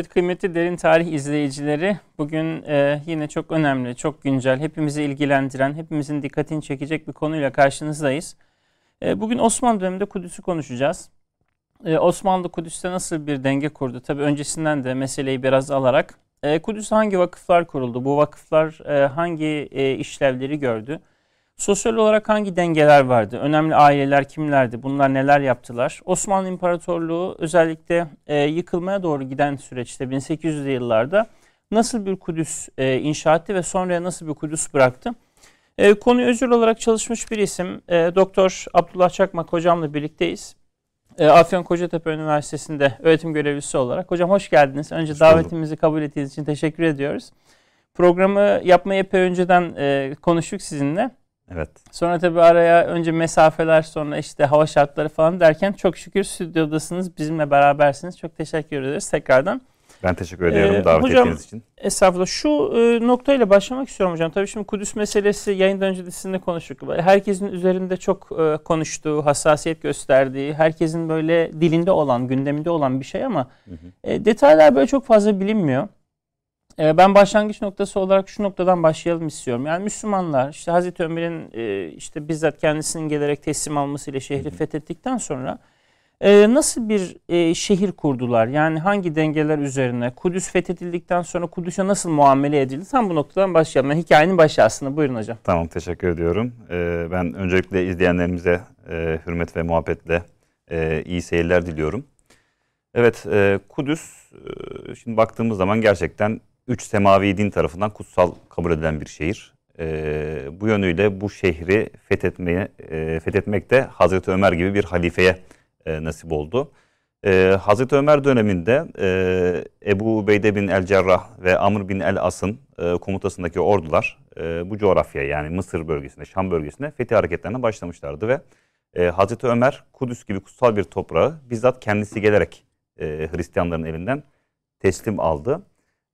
Evet kıymetli derin tarih izleyicileri bugün e, yine çok önemli, çok güncel, hepimizi ilgilendiren, hepimizin dikkatini çekecek bir konuyla karşınızdayız. E, bugün Osmanlı döneminde Kudüs'ü konuşacağız. E, Osmanlı Kudüs'te nasıl bir denge kurdu? Tabi öncesinden de meseleyi biraz alarak. E, Kudüs'te hangi vakıflar kuruldu? Bu vakıflar e, hangi e, işlevleri gördü? Sosyal olarak hangi dengeler vardı? Önemli aileler kimlerdi? Bunlar neler yaptılar? Osmanlı İmparatorluğu özellikle e, yıkılmaya doğru giden süreçte 1800'lü yıllarda nasıl bir Kudüs e, inşa etti ve sonra nasıl bir Kudüs bıraktı? E, konuyu özel olarak çalışmış bir isim. E, Doktor Abdullah Çakmak hocamla birlikteyiz. E, Afyon Kocatepe Üniversitesi'nde öğretim görevlisi olarak. Hocam hoş geldiniz. Önce hoş davetimizi kabul ettiğiniz için teşekkür ediyoruz. Programı yapmayı epey önceden e, konuştuk sizinle. Evet. Sonra tabii araya önce mesafeler sonra işte hava şartları falan derken çok şükür stüdyodasınız. Bizimle berabersiniz. Çok teşekkür ederiz tekrardan. Ben teşekkür ediyorum ee, davet hocam, ettiğiniz için. Estağfurullah. Şu e, noktayla başlamak istiyorum hocam. Tabii şimdi Kudüs meselesi yayından önce de sizinle konuştuk. Herkesin üzerinde çok e, konuştuğu, hassasiyet gösterdiği, herkesin böyle dilinde olan, gündeminde olan bir şey ama hı hı. E, detaylar böyle çok fazla bilinmiyor. Ee, ben başlangıç noktası olarak şu noktadan başlayalım istiyorum. Yani Müslümanlar işte Hazreti Ömer'in e, işte bizzat kendisinin gelerek teslim almasıyla şehri fethettikten sonra e, nasıl bir e, şehir kurdular? Yani hangi dengeler üzerine? Kudüs fethedildikten sonra Kudüs'e nasıl muamele edildi? Tam bu noktadan başlayalım. Yani hikayenin başı aslında. Buyurun hocam. Tamam teşekkür ediyorum. Ben öncelikle izleyenlerimize hürmet ve muhabbetle iyi seyirler diliyorum. Evet Kudüs şimdi baktığımız zaman gerçekten üç semavi din tarafından kutsal kabul edilen bir şehir. E, bu yönüyle bu şehri fethetmeye e, fethetmek de Hazreti Ömer gibi bir halifeye e, nasip oldu. E, Hazreti Ömer döneminde e, Ebu Ubeyde bin el Cerrah ve Amr bin el As'ın e, komutasındaki ordular e, bu coğrafyaya yani Mısır bölgesine, Şam bölgesine fethi hareketlerine başlamışlardı ve e, Hazreti Ömer Kudüs gibi kutsal bir toprağı bizzat kendisi gelerek e, Hristiyanların elinden teslim aldı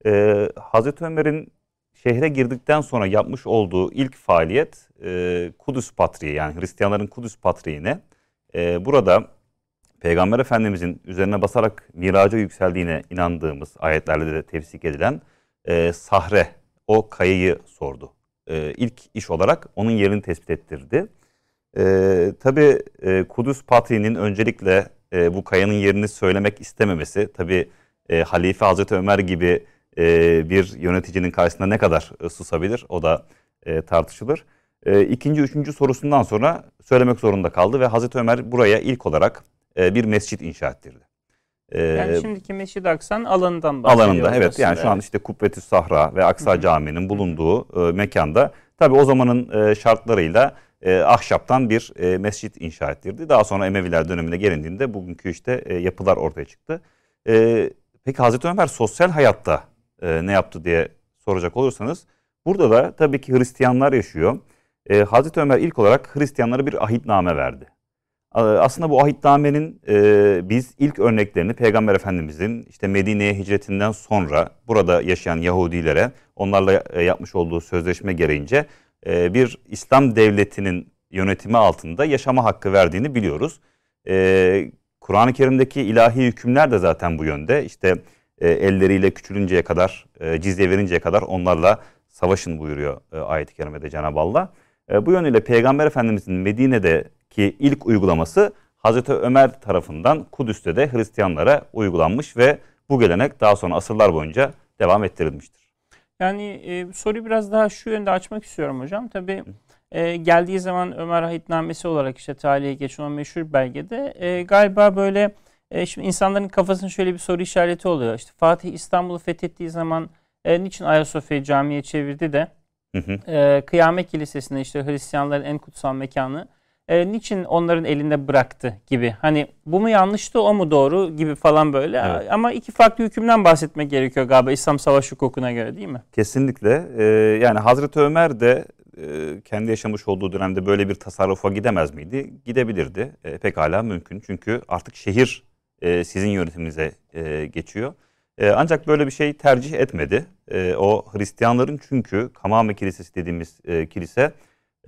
e, Hazreti Ömer'in şehre girdikten sonra yapmış olduğu ilk faaliyet e, Kudüs Patriği yani Hristiyanların Kudüs Patriği'ne e, burada Peygamber Efendimizin üzerine basarak miraca yükseldiğine inandığımız ayetlerle de tefsik edilen e, Sahre o kayayı sordu. E, ilk iş olarak onun yerini tespit ettirdi. E, Tabi e, Kudüs Patriği'nin öncelikle e, bu kayanın yerini söylemek istememesi tabi e, Halife Hazreti Ömer gibi e, bir yöneticinin karşısında ne kadar e, susabilir o da e, tartışılır. E, ikinci, üçüncü sorusundan sonra söylemek zorunda kaldı ve Hazreti Ömer buraya ilk olarak e, bir mescit inşa ettirdi. E, yani şimdiki Mescid-i Aksa'nın alanından bahsediyor. Alanında evet yani şu an işte Kubbetü Sahra ve Aksa Camii'nin bulunduğu e, mekanda tabi o zamanın e, şartlarıyla e, ahşaptan bir e, mescit inşa ettirdi. Daha sonra Emeviler dönemine gelindiğinde bugünkü işte e, yapılar ortaya çıktı. E, peki Hazreti Ömer sosyal hayatta e, ne yaptı diye soracak olursanız burada da tabii ki Hristiyanlar yaşıyor. E, Hazreti Ömer ilk olarak Hristiyanlara bir ahitname verdi. Aslında bu ahitnamenin e, biz ilk örneklerini Peygamber Efendimizin işte Medine'ye hicretinden sonra burada yaşayan Yahudilere onlarla e, yapmış olduğu sözleşme gereğince e, bir İslam devletinin yönetimi altında yaşama hakkı verdiğini biliyoruz. E, Kur'an-ı Kerim'deki ilahi hükümler de zaten bu yönde. İşte e, elleriyle küçülünceye kadar, e, cizye verinceye kadar onlarla savaşın buyuruyor e, ayet-i kerimede Cenab-ı Allah. E, bu yönüyle Peygamber Efendimizin Medine'deki ilk uygulaması Hazreti Ömer tarafından Kudüs'te de Hristiyanlara uygulanmış ve bu gelenek daha sonra asırlar boyunca devam ettirilmiştir. Yani e, soruyu biraz daha şu yönde açmak istiyorum hocam. Tabii e, geldiği zaman Ömer Ahitnamesi olarak işte tarihe geçen o meşhur belgede e, galiba böyle e, şimdi insanların kafasında şöyle bir soru işareti oluyor. İşte Fatih İstanbul'u fethettiği zaman e, niçin Ayasofya'yı camiye çevirdi de hı hı. E, Kıyamet Kilisesi'nde işte Hristiyanların en kutsal mekanı e, niçin onların elinde bıraktı gibi. Hani bu mu yanlıştı o mu doğru gibi falan böyle. Evet. Ama iki farklı hükümden bahsetmek gerekiyor galiba İslam savaş hukukuna göre değil mi? Kesinlikle. Ee, yani Hazreti Ömer de e, kendi yaşamış olduğu dönemde böyle bir tasarrufa gidemez miydi? Gidebilirdi. E, pekala mümkün. Çünkü artık şehir e, sizin yönetiminize e, geçiyor. E, ancak böyle bir şey tercih etmedi. E, o Hristiyanların çünkü Kamame Kilisesi dediğimiz e, kilise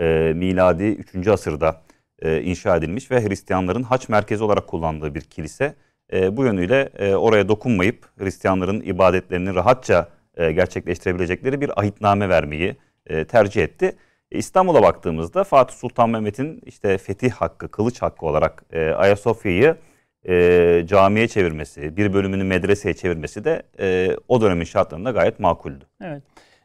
e, miladi 3. asırda e, inşa edilmiş ve Hristiyanların haç merkezi olarak kullandığı bir kilise. e, bu yönüyle e, oraya dokunmayıp Hristiyanların ibadetlerini rahatça e, gerçekleştirebilecekleri bir ahitname vermeyi e, tercih etti. E, İstanbul'a baktığımızda Fatih Sultan Mehmet'in işte fetih hakkı, kılıç hakkı olarak e, Ayasofya'yı e, camiye çevirmesi, bir bölümünü medreseye çevirmesi de e, o dönemin şartlarında gayet makuldü. Evet.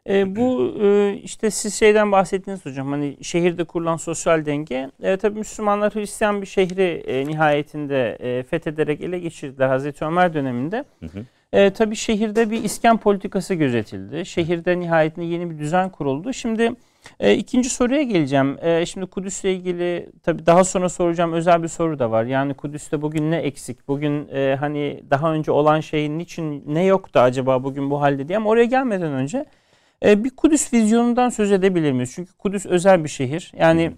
E, bu e, işte siz şeyden bahsettiniz hocam hani şehirde kurulan sosyal denge. E, tabii Müslümanlar Hristiyan bir şehri e, nihayetinde e, fethederek ele geçirdiler Hazreti Ömer döneminde. Hı hı. E, tabii şehirde bir iskan politikası gözetildi. Şehirde nihayetinde yeni bir düzen kuruldu. Şimdi e, ikinci soruya geleceğim. E, şimdi Kudüs'le ilgili tabii daha sonra soracağım özel bir soru da var. Yani Kudüs'te bugün ne eksik? Bugün e, hani daha önce olan şeyin için ne yoktu acaba bugün bu halde diye. Ama oraya gelmeden önce e, bir Kudüs vizyonundan söz edebilir miyiz? Çünkü Kudüs özel bir şehir. Yani.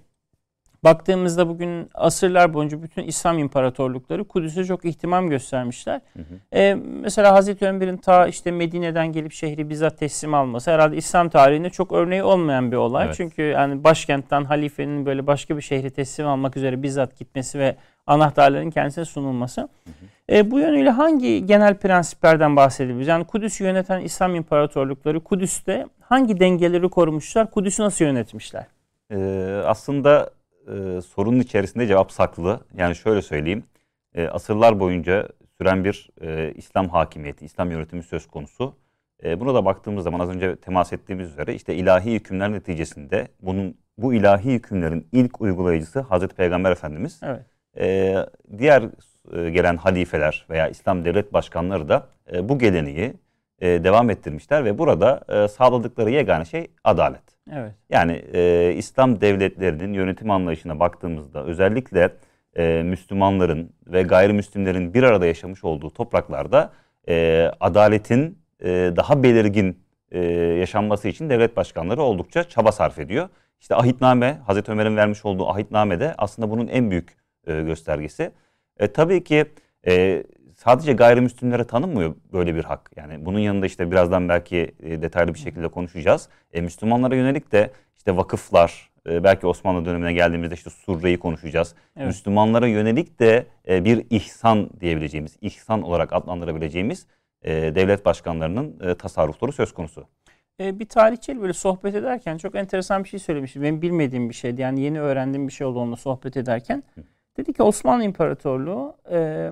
Baktığımızda bugün asırlar boyunca bütün İslam imparatorlukları Kudüs'e çok ihtimam göstermişler. Hı hı. E, mesela Hazreti Ömer'in ta işte Medine'den gelip şehri bizzat teslim alması herhalde İslam tarihinde çok örneği olmayan bir olay. Evet. Çünkü yani başkentten halifenin böyle başka bir şehri teslim almak üzere bizzat gitmesi ve anahtarların kendisine sunulması. Hı hı. E, bu yönüyle hangi genel prensiplerden bahsedebiliriz? Yani Kudüs'ü yöneten İslam imparatorlukları Kudüs'te hangi dengeleri korumuşlar? Kudüs'ü nasıl yönetmişler? Ee, aslında e, sorunun içerisinde cevap saklı. Yani şöyle söyleyeyim. E, asırlar boyunca süren bir e, İslam hakimiyeti, İslam yönetimi söz konusu. E, buna da baktığımız zaman az önce temas ettiğimiz üzere işte ilahi hükümler neticesinde bunun bu ilahi hükümlerin ilk uygulayıcısı Hazreti Peygamber Efendimiz. Evet. E, diğer e, gelen halifeler veya İslam devlet başkanları da e, bu geleneği e, devam ettirmişler ve burada e, sağladıkları yegane şey adalet. Evet. Yani e, İslam devletlerinin yönetim anlayışına baktığımızda özellikle e, Müslümanların ve gayrimüslimlerin bir arada yaşamış olduğu topraklarda e, adaletin e, daha belirgin e, yaşanması için devlet başkanları oldukça çaba sarf ediyor. İşte ahitname, Hazreti Ömer'in vermiş olduğu ahitname de aslında bunun en büyük e, göstergesi. E, tabii ki e, sadece gayrimüslimlere tanınmıyor böyle bir hak. Yani bunun yanında işte birazdan belki e, detaylı bir şekilde konuşacağız. E, Müslümanlara yönelik de işte vakıflar, e, belki Osmanlı dönemine geldiğimizde işte surreyi konuşacağız. Evet. Müslümanlara yönelik de e, bir ihsan diyebileceğimiz, ihsan olarak adlandırabileceğimiz e, devlet başkanlarının e, tasarrufları söz konusu. E, bir tarihçiyle böyle sohbet ederken çok enteresan bir şey söylemişti. Benim bilmediğim bir şeydi. Yani yeni öğrendiğim bir şey oldu onunla sohbet ederken. Hı. Dedi ki Osmanlı İmparatorluğu e,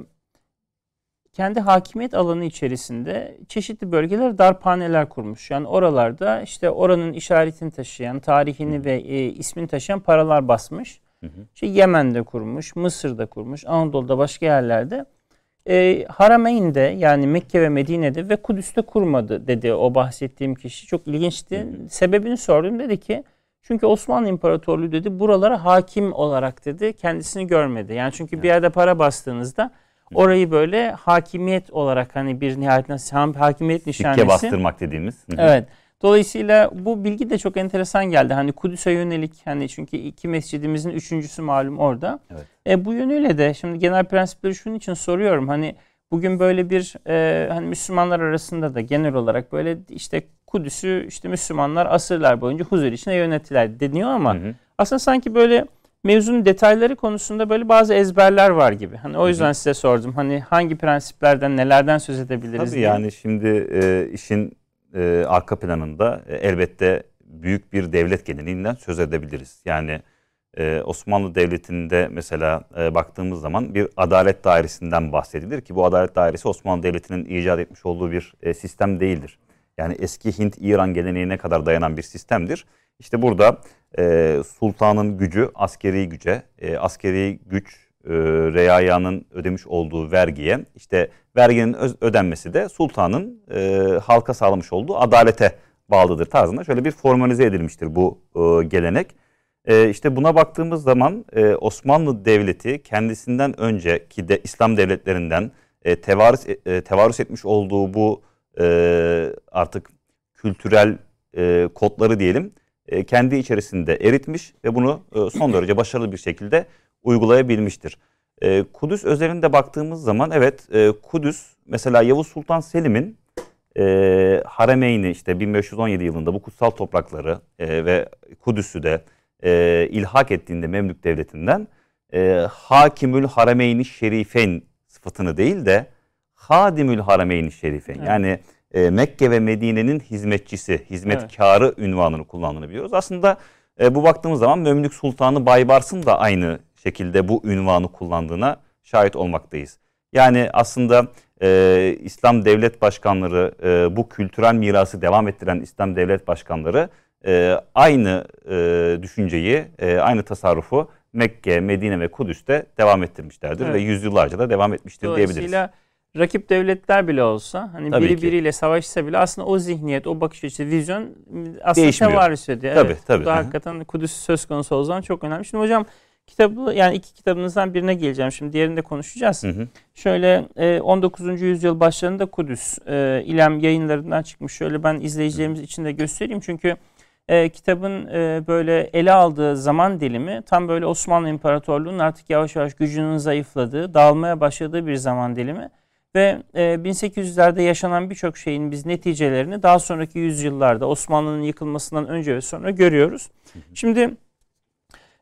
kendi hakimiyet alanı içerisinde çeşitli bölgeler darphaneler kurmuş. Yani oralarda işte oranın işaretini taşıyan, tarihini ve e, ismini taşıyan paralar basmış. Hı hı. İşte Yemen'de kurmuş, Mısır'da kurmuş, Anadolu'da başka yerlerde. E, Harameyn'de yani Mekke ve Medine'de ve Kudüs'te kurmadı dedi o bahsettiğim kişi. Çok ilginçti. Hı hı. Sebebini sordum dedi ki çünkü Osmanlı İmparatorluğu dedi buralara hakim olarak dedi kendisini görmedi. Yani çünkü bir yerde para bastığınızda orayı böyle hakimiyet olarak hani bir nihayetinde hakimiyet nişanesi. Sikke bastırmak dediğimiz. Evet. Dolayısıyla bu bilgi de çok enteresan geldi. Hani Kudüs'e yönelik hani çünkü iki mescidimizin üçüncüsü malum orada. Evet. E, bu yönüyle de şimdi genel prensipleri şunun için soruyorum. Hani bugün böyle bir e, hani Müslümanlar arasında da genel olarak böyle işte Kudüs'ü işte Müslümanlar asırlar boyunca huzur içinde yönettiler deniyor ama hı hı. aslında sanki böyle mevzunun detayları konusunda böyle bazı ezberler var gibi. Hani o yüzden hı hı. size sordum. Hani hangi prensiplerden, nelerden söz edebiliriz Tabii diye. yani şimdi e, işin e, arka planında e, elbette büyük bir devlet geleneğinden söz edebiliriz. Yani e, Osmanlı Devleti'nde mesela e, baktığımız zaman bir adalet dairesinden bahsedilir ki bu adalet dairesi Osmanlı Devleti'nin icat etmiş olduğu bir e, sistem değildir. Yani eski Hint-İran geleneğine kadar dayanan bir sistemdir. İşte burada e, sultanın gücü askeri güce, e, askeri güç e, reayanın ödemiş olduğu vergiye, işte verginin ödenmesi de sultanın e, halka sağlamış olduğu adalete bağlıdır tarzında şöyle bir formalize edilmiştir bu e, gelenek. E, işte buna baktığımız zaman e, Osmanlı Devleti kendisinden önceki de İslam devletlerinden e, tevarüs, e, tevarüs etmiş olduğu bu e, artık kültürel e, kodları diyelim e, kendi içerisinde eritmiş ve bunu e, son derece başarılı bir şekilde uygulayabilmiştir. E, Kudüs özelinde baktığımız zaman evet e, Kudüs mesela Yavuz Sultan Selim'in e, Harameyni işte 1517 yılında bu kutsal toprakları e, ve Kudüs'ü de ilhak ettiğinde Memlük Devleti'nden Hakimül Harameyni Şerifeyn sıfatını değil de Hadimül Harameyn Şerife Evet. yani e, Mekke ve Medine'nin hizmetçisi, hizmetkarı ünvanını kullandığını biliyoruz. Aslında e, bu baktığımız zaman Memlük Sultanı Baybars'ın da aynı şekilde bu ünvanı kullandığına şahit olmaktayız. Yani aslında e, İslam devlet başkanları, e, bu kültürel mirası devam ettiren İslam devlet başkanları e, aynı e, düşünceyi, e, aynı tasarrufu Mekke, Medine ve Kudüs'te devam ettirmişlerdir Evet. ve yüzyıllarca da devam etmiştir diyebiliriz. Dolayısıyla rakip devletler bile olsa hani Tabii biri ki. biriyle savaşsa bile aslında o zihniyet, o bakış açısı, vizyon aslında Değişmiyor. tevarüs ediyor. Tabii, evet, tabii. Bu da hakikaten Kudüs söz konusu o zaman çok önemli. Şimdi hocam kitabı yani iki kitabınızdan birine geleceğim. Şimdi diğerini de konuşacağız. Hı hı. Şöyle e, 19. yüzyıl başlarında Kudüs e, İlem yayınlarından çıkmış. Şöyle ben izleyicilerimiz için de göstereyim. Çünkü e, kitabın e, böyle ele aldığı zaman dilimi tam böyle Osmanlı İmparatorluğu'nun artık yavaş yavaş gücünün zayıfladığı, dağılmaya başladığı bir zaman dilimi. Ve e, 1800'lerde yaşanan birçok şeyin biz neticelerini daha sonraki yüzyıllarda Osmanlı'nın yıkılmasından önce ve sonra görüyoruz. Şimdi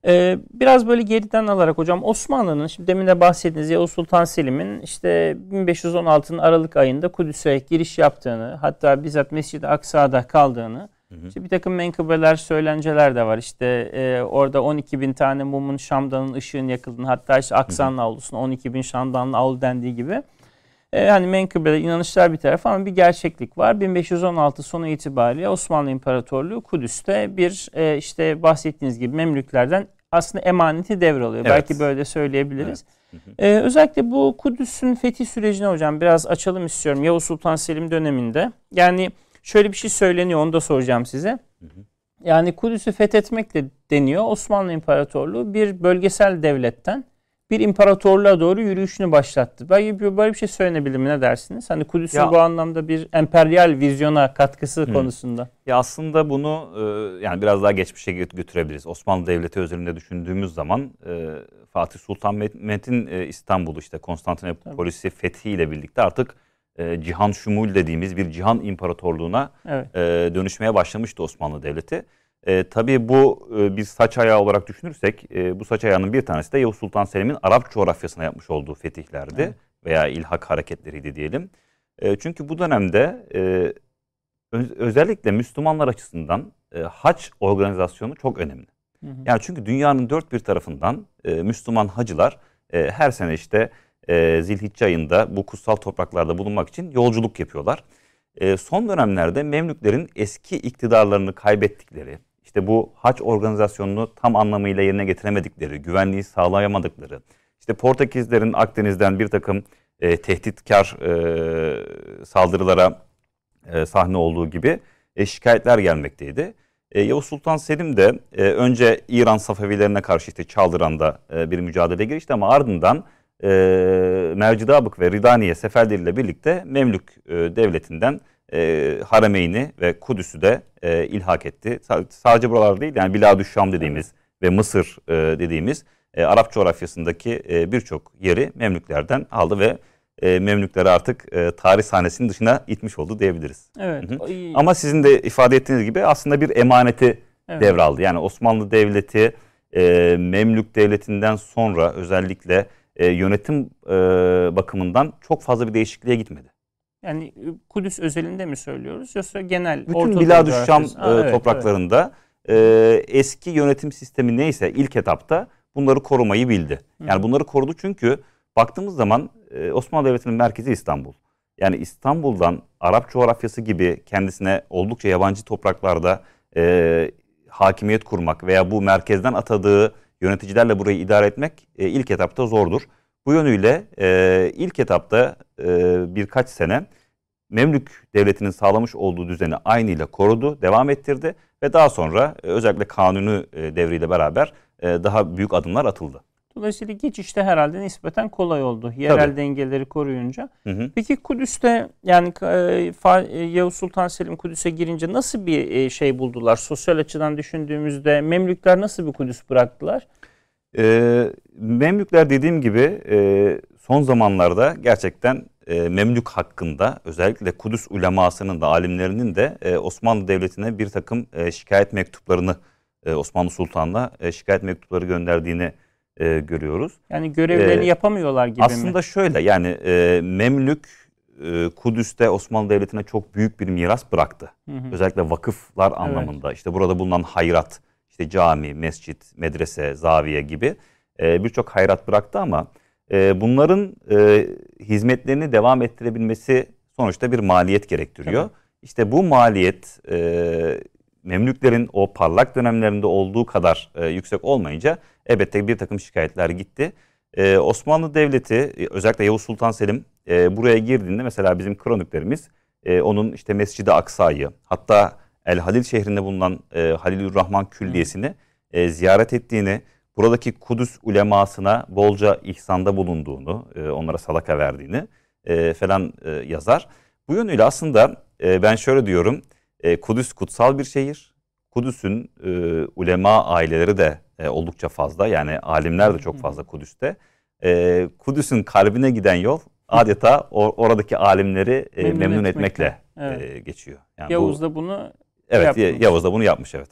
ee, biraz böyle geriden alarak hocam Osmanlı'nın şimdi demin de bahsettiğiniz Yavuz Sultan Selim'in işte 1516'nın Aralık ayında Kudüs'e giriş yaptığını hatta bizzat Mescid-i Aksa'da kaldığını işte bir takım menkıbeler, söylenceler de var. İşte e, orada 12 bin tane mumun Şam'danın ışığın yakıldığını hatta işte Aksa'nın avlusuna 12 bin Şam'danın avlu dendiği gibi. E, hani menkıbeler, inanışlar bir taraf ama bir gerçeklik var. 1516 sonu itibariyle Osmanlı İmparatorluğu Kudüs'te bir e, işte bahsettiğiniz gibi Memlüklerden aslında emaneti devralıyor. Evet. Belki böyle söyleyebiliriz. E, özellikle bu Kudüs'ün fethi sürecini hocam biraz açalım istiyorum. Yavuz Sultan Selim döneminde. Yani şöyle bir şey söyleniyor onu da soracağım size. Yani Kudüs'ü fethetmekle deniyor. Osmanlı İmparatorluğu bir bölgesel devletten bir imparatorluğa doğru yürüyüşünü başlattı. Belki bir- böyle bir şey söylenebilir mi ne dersiniz? Hani Kudüs'ün Ya- bu anlamda bir emperyal vizyona katkısı konusunda. Ya aslında bunu e, yani biraz daha geçmişe gö- götürebiliriz. Osmanlı Devleti özelinde düşündüğümüz zaman e, Fatih Sultan Mehmet'in e, İstanbul'u işte Konstantinopolis'i fethiyle birlikte artık e, cihan şumul dediğimiz bir cihan imparatorluğuna Evet. e, dönüşmeye başlamıştı Osmanlı Devleti. E, tabii bu e, bir saç ayağı olarak düşünürsek e, bu saç ayağının bir tanesi de Yavuz Sultan Selim'in Arap coğrafyasına yapmış olduğu fetihlerdi Evet. veya ilhak hareketleriydi diyelim. E, çünkü bu dönemde e, öz- özellikle Müslümanlar açısından e, haç organizasyonu çok önemli. Hı hı. Yani çünkü dünyanın dört bir tarafından e, Müslüman hacılar e, her sene işte e, Zilhicce ayında bu kutsal topraklarda bulunmak için yolculuk yapıyorlar. E, son dönemlerde Memlüklerin eski iktidarlarını kaybettikleri, işte bu haç organizasyonunu tam anlamıyla yerine getiremedikleri, güvenliği sağlayamadıkları, işte Portekizlerin Akdeniz'den bir takım e, tehditkar e, saldırılara e, sahne olduğu gibi e, şikayetler gelmekteydi. E, Yavuz Sultan Selim de e, önce İran Safevilerine karşı işte Çaldıran'da e, bir mücadele girişti ama ardından e, Mercidabık ve Ridaniye seferleriyle birlikte Memlük e, devletinden e, Harameyni ve Kudüs'ü de e, ilhak etti. Sa- sadece buralar değil yani Biladüşşam dediğimiz ve Mısır e, dediğimiz e, Arap coğrafyasındaki e, birçok yeri Memlüklerden aldı ve e, Memlükleri artık e, tarih sahnesinin dışına itmiş oldu diyebiliriz. Evet. Hı hı. Ama sizin de ifade ettiğiniz gibi aslında bir emaneti Evet. devraldı. Yani Osmanlı Devleti e, Memlük Devleti'nden sonra özellikle e, yönetim e, bakımından çok fazla bir değişikliğe gitmedi. Yani e, Kudüs özelinde mi söylüyoruz yoksa genel Bütün Orta coğrafyası? e, Ha, evet, evet. topraklarında e, eski yönetim sistemi neyse ilk etapta bunları korumayı bildi. Yani bunları korudu çünkü baktığımız zaman e, Osmanlı Devleti'nin merkezi İstanbul. Yani İstanbul'dan Arap coğrafyası gibi kendisine oldukça yabancı topraklarda e, hakimiyet kurmak veya bu merkezden atadığı yöneticilerle burayı idare etmek e, ilk etapta zordur. Bu yönüyle e, ilk etapta e, birkaç sene Memlük Devleti'nin sağlamış olduğu düzeni aynıyla korudu, devam ettirdi ve daha sonra e, özellikle kanunu e, devriyle beraber e, daha büyük adımlar atıldı. Dolayısıyla geçişte herhalde nispeten kolay oldu. Yerel Tabii. dengeleri koruyunca. Hı hı. Peki Kudüs'te yani e, e, Yavuz Sultan Selim Kudüs'e girince nasıl bir e, şey buldular? Sosyal açıdan düşündüğümüzde Memlükler nasıl bir Kudüs bıraktılar? E, Memlükler dediğim gibi e, son zamanlarda gerçekten e, Memlük hakkında özellikle Kudüs ulemasının da alimlerinin de e, Osmanlı Devleti'ne bir takım e, şikayet mektuplarını e, Osmanlı Sultan'la e, şikayet mektupları gönderdiğini e, görüyoruz. Yani görevlerini Ee, yapamıyorlar gibi Aslında mi? şöyle yani e, Memlük e, Kudüs'te Osmanlı Devleti'ne çok büyük bir miras bıraktı. Hı hı. Özellikle vakıflar anlamında. İşte burada bulunan hayrat, işte cami, mescit, medrese, zaviye gibi e, birçok hayrat bıraktı ama e, bunların e, hizmetlerini devam ettirebilmesi sonuçta bir maliyet gerektiriyor. Tabii. İşte bu maliyet e, Memlüklerin o parlak dönemlerinde olduğu kadar e, yüksek olmayınca elbette bir takım şikayetler gitti. E, Osmanlı Devleti e, özellikle Yavuz Sultan Selim e, buraya girdiğinde mesela bizim kroniklerimiz e, onun işte Mescid-i Aksa'yı hatta El Halil şehrinde bulunan e, Halilur Külliyesi'ni e, ziyaret ettiğini, buradaki Kudüs ulemasına bolca ihsanda bulunduğunu, e, onlara salaka verdiğini e, falan e, yazar. Bu yönüyle aslında e, ben şöyle diyorum, e, Kudüs kutsal bir şehir. Kudüs'ün e, ulema aileleri de e, oldukça fazla yani alimler de çok fazla Kudüs'te. E, Kudüs'ün kalbine giden yol adeta or- oradaki alimleri e, Memnun memnun, etmekle. etmekle Evet. e, geçiyor. Yani bu- Yavuz da bunu Evet yapmış. Yavuz da bunu yapmış evet.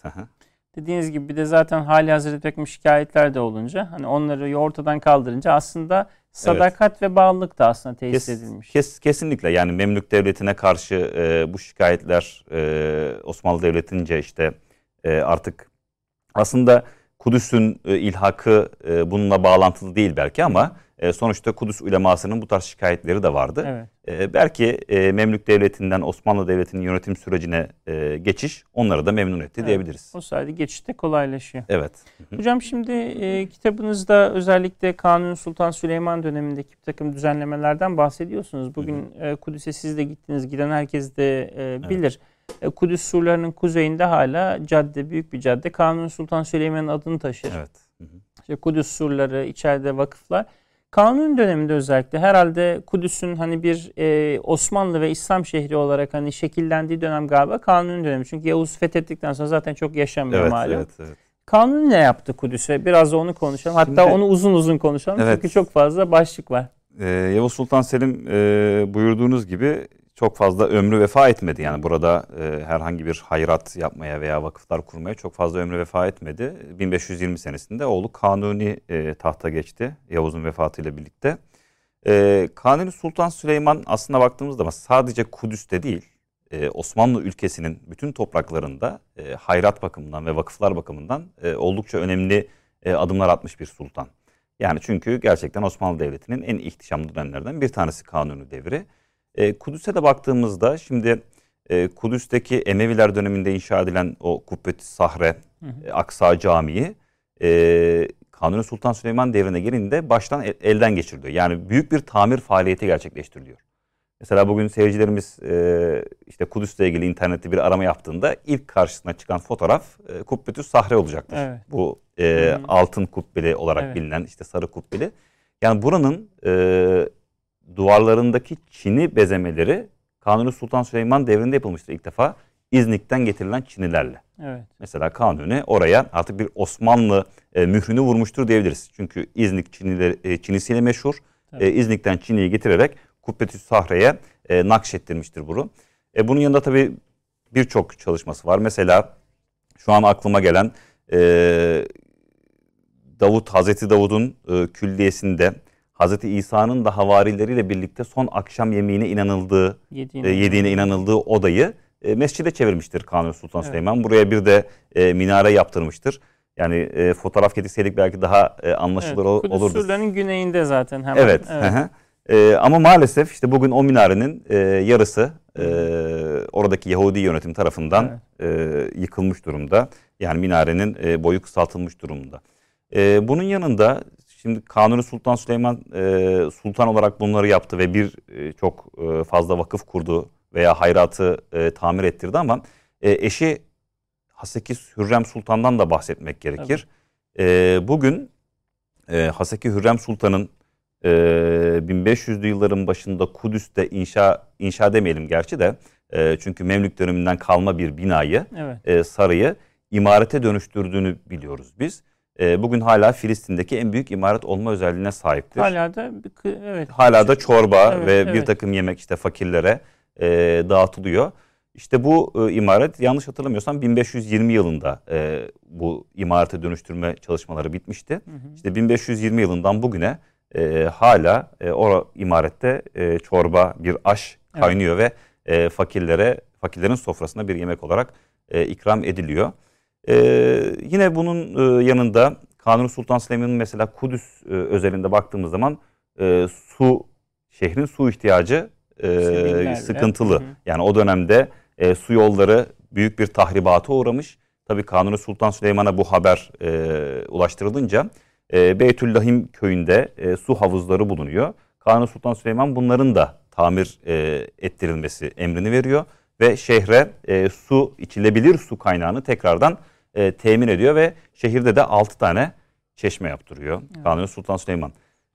Dediğiniz gibi bir de zaten hali hazırda takım şikayetler de olunca hani onları ortadan kaldırınca aslında sadakat ve bağlılık da aslında tesis Kes- edilmiş. kes- kesinlikle yani Memlük Devleti'ne karşı e, bu şikayetler e, Osmanlı Devleti'nce işte e, artık aslında Kudüs'ün e, ilhakı e, bununla bağlantılı değil belki ama e, sonuçta Kudüs ulemasının bu tarz şikayetleri de vardı. Evet. E, belki e, Memlük Devleti'nden Osmanlı Devleti'nin yönetim sürecine e, geçiş onları da memnun etti Evet. diyebiliriz. O sayede geçişte kolaylaşıyor. Evet. Hı hı. Hocam şimdi e, kitabınızda özellikle Kanuni Sultan Süleyman dönemindeki bir takım düzenlemelerden bahsediyorsunuz. Bugün e, Kudüs'e siz de gittiniz, giden herkes de e, bilir. E, Kudüs surlarının kuzeyinde hala cadde, büyük bir cadde. Kanuni Sultan Süleyman'ın adını taşır. Evet. Hı hı. İşte Kudüs surları, içeride vakıflar. Kanuni döneminde özellikle herhalde Kudüs'ün hani bir e, Osmanlı ve İslam şehri olarak hani şekillendiği dönem galiba Kanuni dönemi. Çünkü Yavuz fethettikten sonra zaten çok yaşamıyor Evet, malum. evet, evet. Kanuni ne yaptı Kudüs'e? Biraz da onu konuşalım. Hatta Şimdi- onu uzun uzun konuşalım. Evet. Çünkü çok fazla başlık var. Ee, Yavuz Sultan Selim e, buyurduğunuz gibi çok fazla ömrü vefa etmedi. Yani burada e, herhangi bir hayrat yapmaya veya vakıflar kurmaya çok fazla ömrü vefa etmedi. 1520 senesinde oğlu Kanuni e, tahta geçti Yavuz'un vefatıyla birlikte. E, Kanuni Sultan Süleyman aslında baktığımız zaman sadece Kudüs'te değil e, Osmanlı ülkesinin bütün topraklarında e, hayrat bakımından ve vakıflar bakımından e, oldukça önemli e, adımlar atmış bir sultan. Yani çünkü gerçekten Osmanlı Devleti'nin en ihtişamlı dönemlerden bir tanesi Kanuni devri. E, Kudüs'e de baktığımızda şimdi e, Kudüs'teki Emeviler döneminde inşa edilen o Kubbet-i Sahre, Hı hı. e, Aksa Camii e, Kanuni Sultan Süleyman devrine gelince baştan el- elden geçiriliyor. Yani büyük bir tamir faaliyeti gerçekleştiriliyor. Mesela bugün seyircilerimiz e, işte Kudüs'le ilgili internette bir arama yaptığında ilk karşısına çıkan fotoğraf e, Kubbetü Sahre olacaktır. Evet. Bu e, Hı. altın kubbeli olarak Evet. bilinen işte sarı kubbeli. Yani buranın e, duvarlarındaki çini bezemeleri Kanuni Sultan Süleyman devrinde yapılmıştır ilk defa. İznik'ten getirilen çinilerle. Evet. Mesela Kanuni oraya artık bir Osmanlı e, mührünü vurmuştur diyebiliriz. Çünkü İznik çinileri, e, çinisiyle meşhur. E, İznik'ten çiniyi getirerek Kubbetü Sahre'ye e, nakşettirmiştir bunu. E, bunun yanında tabii birçok çalışması var. Mesela şu an aklıma gelen e, Davut, Hazreti Davud'un e, külliyesinde Hazreti İsa'nın da havarileriyle birlikte son akşam yemeğine inanıldığı Yediğine. e, yediğine inanıldığı odayı e, mescide çevirmiştir Kanuni Sultan Evet. Süleyman. Buraya bir de e, minare yaptırmıştır. Yani e, fotoğraf getirseydik belki daha e, anlaşılır o- Kudüs olurdu. surlarının güneyinde zaten hemen. Evet. hı hı. E, ama maalesef işte bugün o minarenin e, yarısı e, oradaki Yahudi yönetim tarafından e, yıkılmış durumda. Yani minarenin e, boyu kısaltılmış durumda. E, bunun yanında şimdi Kanuni Sultan Süleyman e, sultan olarak bunları yaptı ve bir e, çok e, fazla vakıf kurdu veya hayratı e, tamir ettirdi ama e, eşi Haseki Hürrem Sultan'dan da bahsetmek gerekir. E, bugün e, Haseki Hürrem Sultan'ın e, 1500'lü yılların başında Kudüs'te inşa inşa demeyelim gerçi de e, çünkü Memlük döneminden kalma bir binayı Evet. e, sarayı imarete dönüştürdüğünü biliyoruz biz. E, bugün hala Filistin'deki en büyük imaret olma özelliğine sahiptir. Hala, Hala da evet. da çorba Evet, ve evet. bir takım yemek işte fakirlere e, dağıtılıyor. İşte bu e, imaret yanlış hatırlamıyorsam 1520 yılında e, bu imarete dönüştürme çalışmaları bitmişti. Hı hı. İşte 1520 yılından bugüne e, hala e, o imarette e, çorba, bir aş kaynıyor evet. ve e, fakirlere fakirlerin sofrasında bir yemek olarak e, ikram ediliyor. E, yine bunun e, yanında Kanuni Sultan Süleyman'ın mesela Kudüs e, özelinde baktığımız zaman e, su şehrin su ihtiyacı e, sıkıntılı. Hı hı. Yani o dönemde e, su yolları büyük bir tahribata uğramış. Tabii Kanuni Sultan Süleyman'a bu haber e, ulaştırılınca e, Beytüllahim köyünde e, su havuzları bulunuyor. Kanuni Sultan Süleyman bunların da tamir e, ettirilmesi emrini veriyor ve şehre e, su içilebilir su kaynağını tekrardan e, temin ediyor ve şehirde de 6 tane çeşme yaptırıyor evet. Kanuni Sultan Süleyman.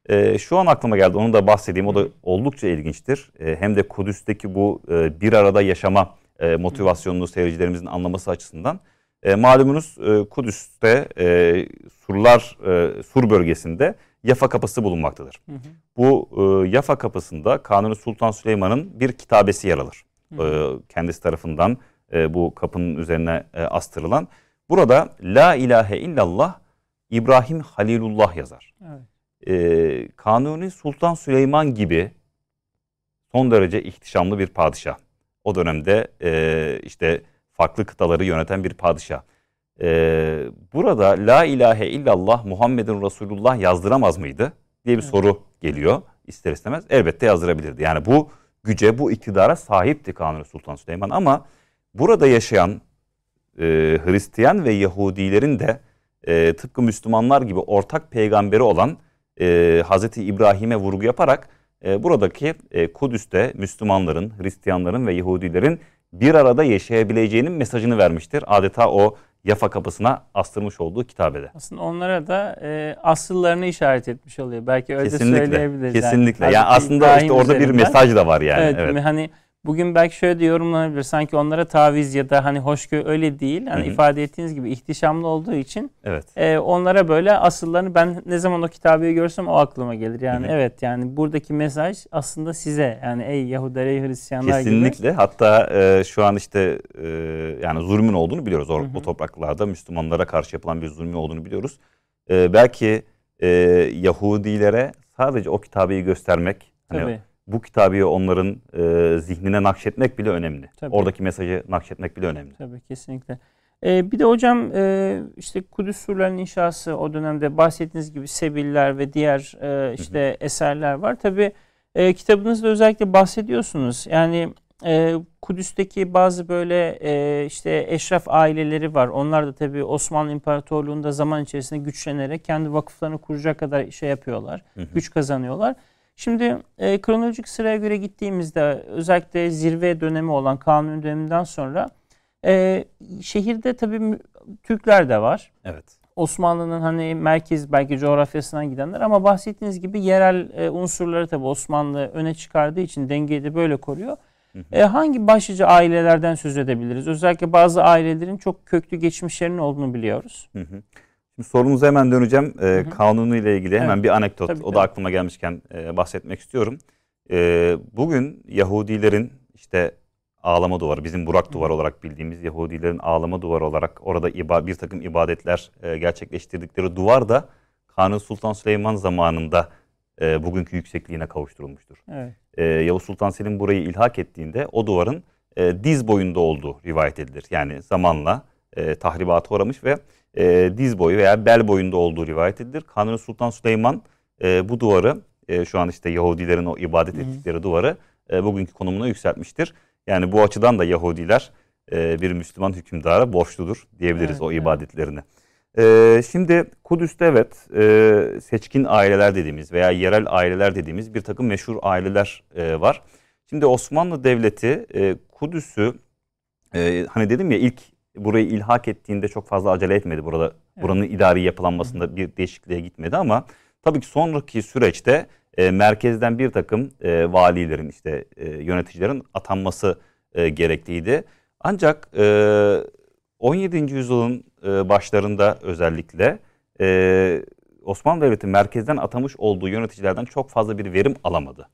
E, şu an aklıma geldi onu da bahsedeyim o da oldukça ilginçtir. E, hem de Kudüs'teki bu e, bir arada yaşama e, motivasyonunu seyircilerimizin anlaması açısından. E, malumunuz e, Kudüs'te e, surlar e, sur bölgesinde Yafa kapısı bulunmaktadır. Hı hı. Bu e, Yafa kapısında Kanuni Sultan Süleyman'ın bir kitabesi yer alır. E, kendisi tarafından e, bu kapının üzerine e, astırılan. Burada La ilahe illallah İbrahim Halilullah yazar. Evet. E, Kanuni Sultan Süleyman gibi son derece ihtişamlı bir padişah. O dönemde e, işte farklı kıtaları yöneten bir padişah. E, burada La ilahe illallah Muhammedun Resulullah yazdıramaz mıydı diye bir evet. soru geliyor ister istemez. Elbette yazdırabilirdi. Yani bu güce, bu iktidara sahipti Kanuni Sultan Süleyman ama burada yaşayan e, Hristiyan ve Yahudilerin de e, tıpkı Müslümanlar gibi ortak peygamberi olan e, Hazreti İbrahim'e vurgu yaparak e, buradaki e, Kudüs'te Müslümanların, Hristiyanların ve Yahudilerin bir arada yaşayabileceğinin mesajını vermiştir. Adeta o Yafa kapısına astırmış olduğu kitabede. Aslında onlara da e, asıllarını işaret etmiş oluyor. Belki öyle kesinlikle, söyleyebiliriz. Kesinlikle. Yani, yani aslında işte orada bir mesaj da var yani. Evet. evet. Hani Bugün belki şöyle de yorumlanabilir. Sanki onlara taviz ya da hani hoşgörü öyle değil. Hani Hı-hı. ifade ettiğiniz gibi ihtişamlı olduğu için evet. e, onlara böyle asıllarını ben ne zaman o kitabı görsem o aklıma gelir. Yani Hı-hı. evet yani buradaki mesaj aslında size yani ey Yahudiler ey Hristiyanlar Kesinlikle. gibi. Hatta e, şu an işte e, yani zulmün olduğunu biliyoruz. O, o topraklarda Müslümanlara karşı yapılan bir zulmün olduğunu biliyoruz. E, belki e, Yahudilere sadece o kitabı göstermek hani Tabii. hani bu kitabı onların e, zihnine nakşetmek bile önemli. Tabii. Oradaki mesajı nakşetmek bile önemli. Tabii kesinlikle. Ee, bir de hocam e, işte Kudüs surlarının inşası o dönemde bahsettiğiniz gibi Sebiller ve diğer e, işte hı hı. eserler var. Tabii e, kitabınızda özellikle bahsediyorsunuz. Yani e, Kudüs'teki bazı böyle e, işte eşraf aileleri var. Onlar da tabii Osmanlı İmparatorluğu'nda zaman içerisinde güçlenerek kendi vakıflarını kuracak kadar şey yapıyorlar. Hı hı. Güç kazanıyorlar. Şimdi e, kronolojik sıraya göre gittiğimizde özellikle zirve dönemi olan kanun döneminden sonra e, şehirde tabii Türkler de var. Evet. Osmanlı'nın hani merkez belki coğrafyasından gidenler ama bahsettiğiniz gibi yerel e, unsurları tabii Osmanlı öne çıkardığı için dengeyi de böyle koruyor. Hı hı. E, hangi başlıca ailelerden söz edebiliriz? Özellikle bazı ailelerin çok köklü geçmişlerinin olduğunu biliyoruz. Hı hı. Şimdi sorunuza hemen döneceğim. Ee, hı. Kanunu ile ilgili hemen evet. bir anekdot. Tabii, o tabii. da aklıma gelmişken e, bahsetmek istiyorum. E, bugün Yahudilerin işte ağlama duvarı, bizim Burak duvarı olarak bildiğimiz Yahudilerin ağlama duvarı olarak orada iba, bir takım ibadetler e, gerçekleştirdikleri duvar da Kanuni Sultan Süleyman zamanında e, bugünkü yüksekliğine kavuşturulmuştur. Evet. E, Yavuz Sultan Selim burayı ilhak ettiğinde o duvarın e, diz boyunda olduğu rivayet edilir. Yani zamanla e, tahribata uğramış ve e, diz boyu veya bel boyunda olduğu rivayet edilir. Kanuni Sultan Süleyman e, bu duvarı e, şu an işte Yahudilerin o ibadet ettikleri Hı. duvarı e, bugünkü konumuna yükseltmiştir. Yani bu açıdan da Yahudiler e, bir Müslüman hükümdara borçludur diyebiliriz evet, o ibadetlerini. Evet. E, şimdi Kudüs'te evet e, seçkin aileler dediğimiz veya yerel aileler dediğimiz bir takım meşhur aileler e, var. Şimdi Osmanlı Devleti e, Kudüs'ü e, hani dedim ya ilk burayı ilhak ettiğinde çok fazla acele etmedi. Burada evet. buranın idari yapılanmasında bir değişikliğe gitmedi ama tabii ki sonraki süreçte e, merkezden bir takım e, valilerin işte e, yöneticilerin atanması e, gerekliydi. Ancak e, 17. yüzyılın e, başlarında özellikle e, Osmanlı Devleti merkezden atamış olduğu yöneticilerden çok fazla bir verim alamadı.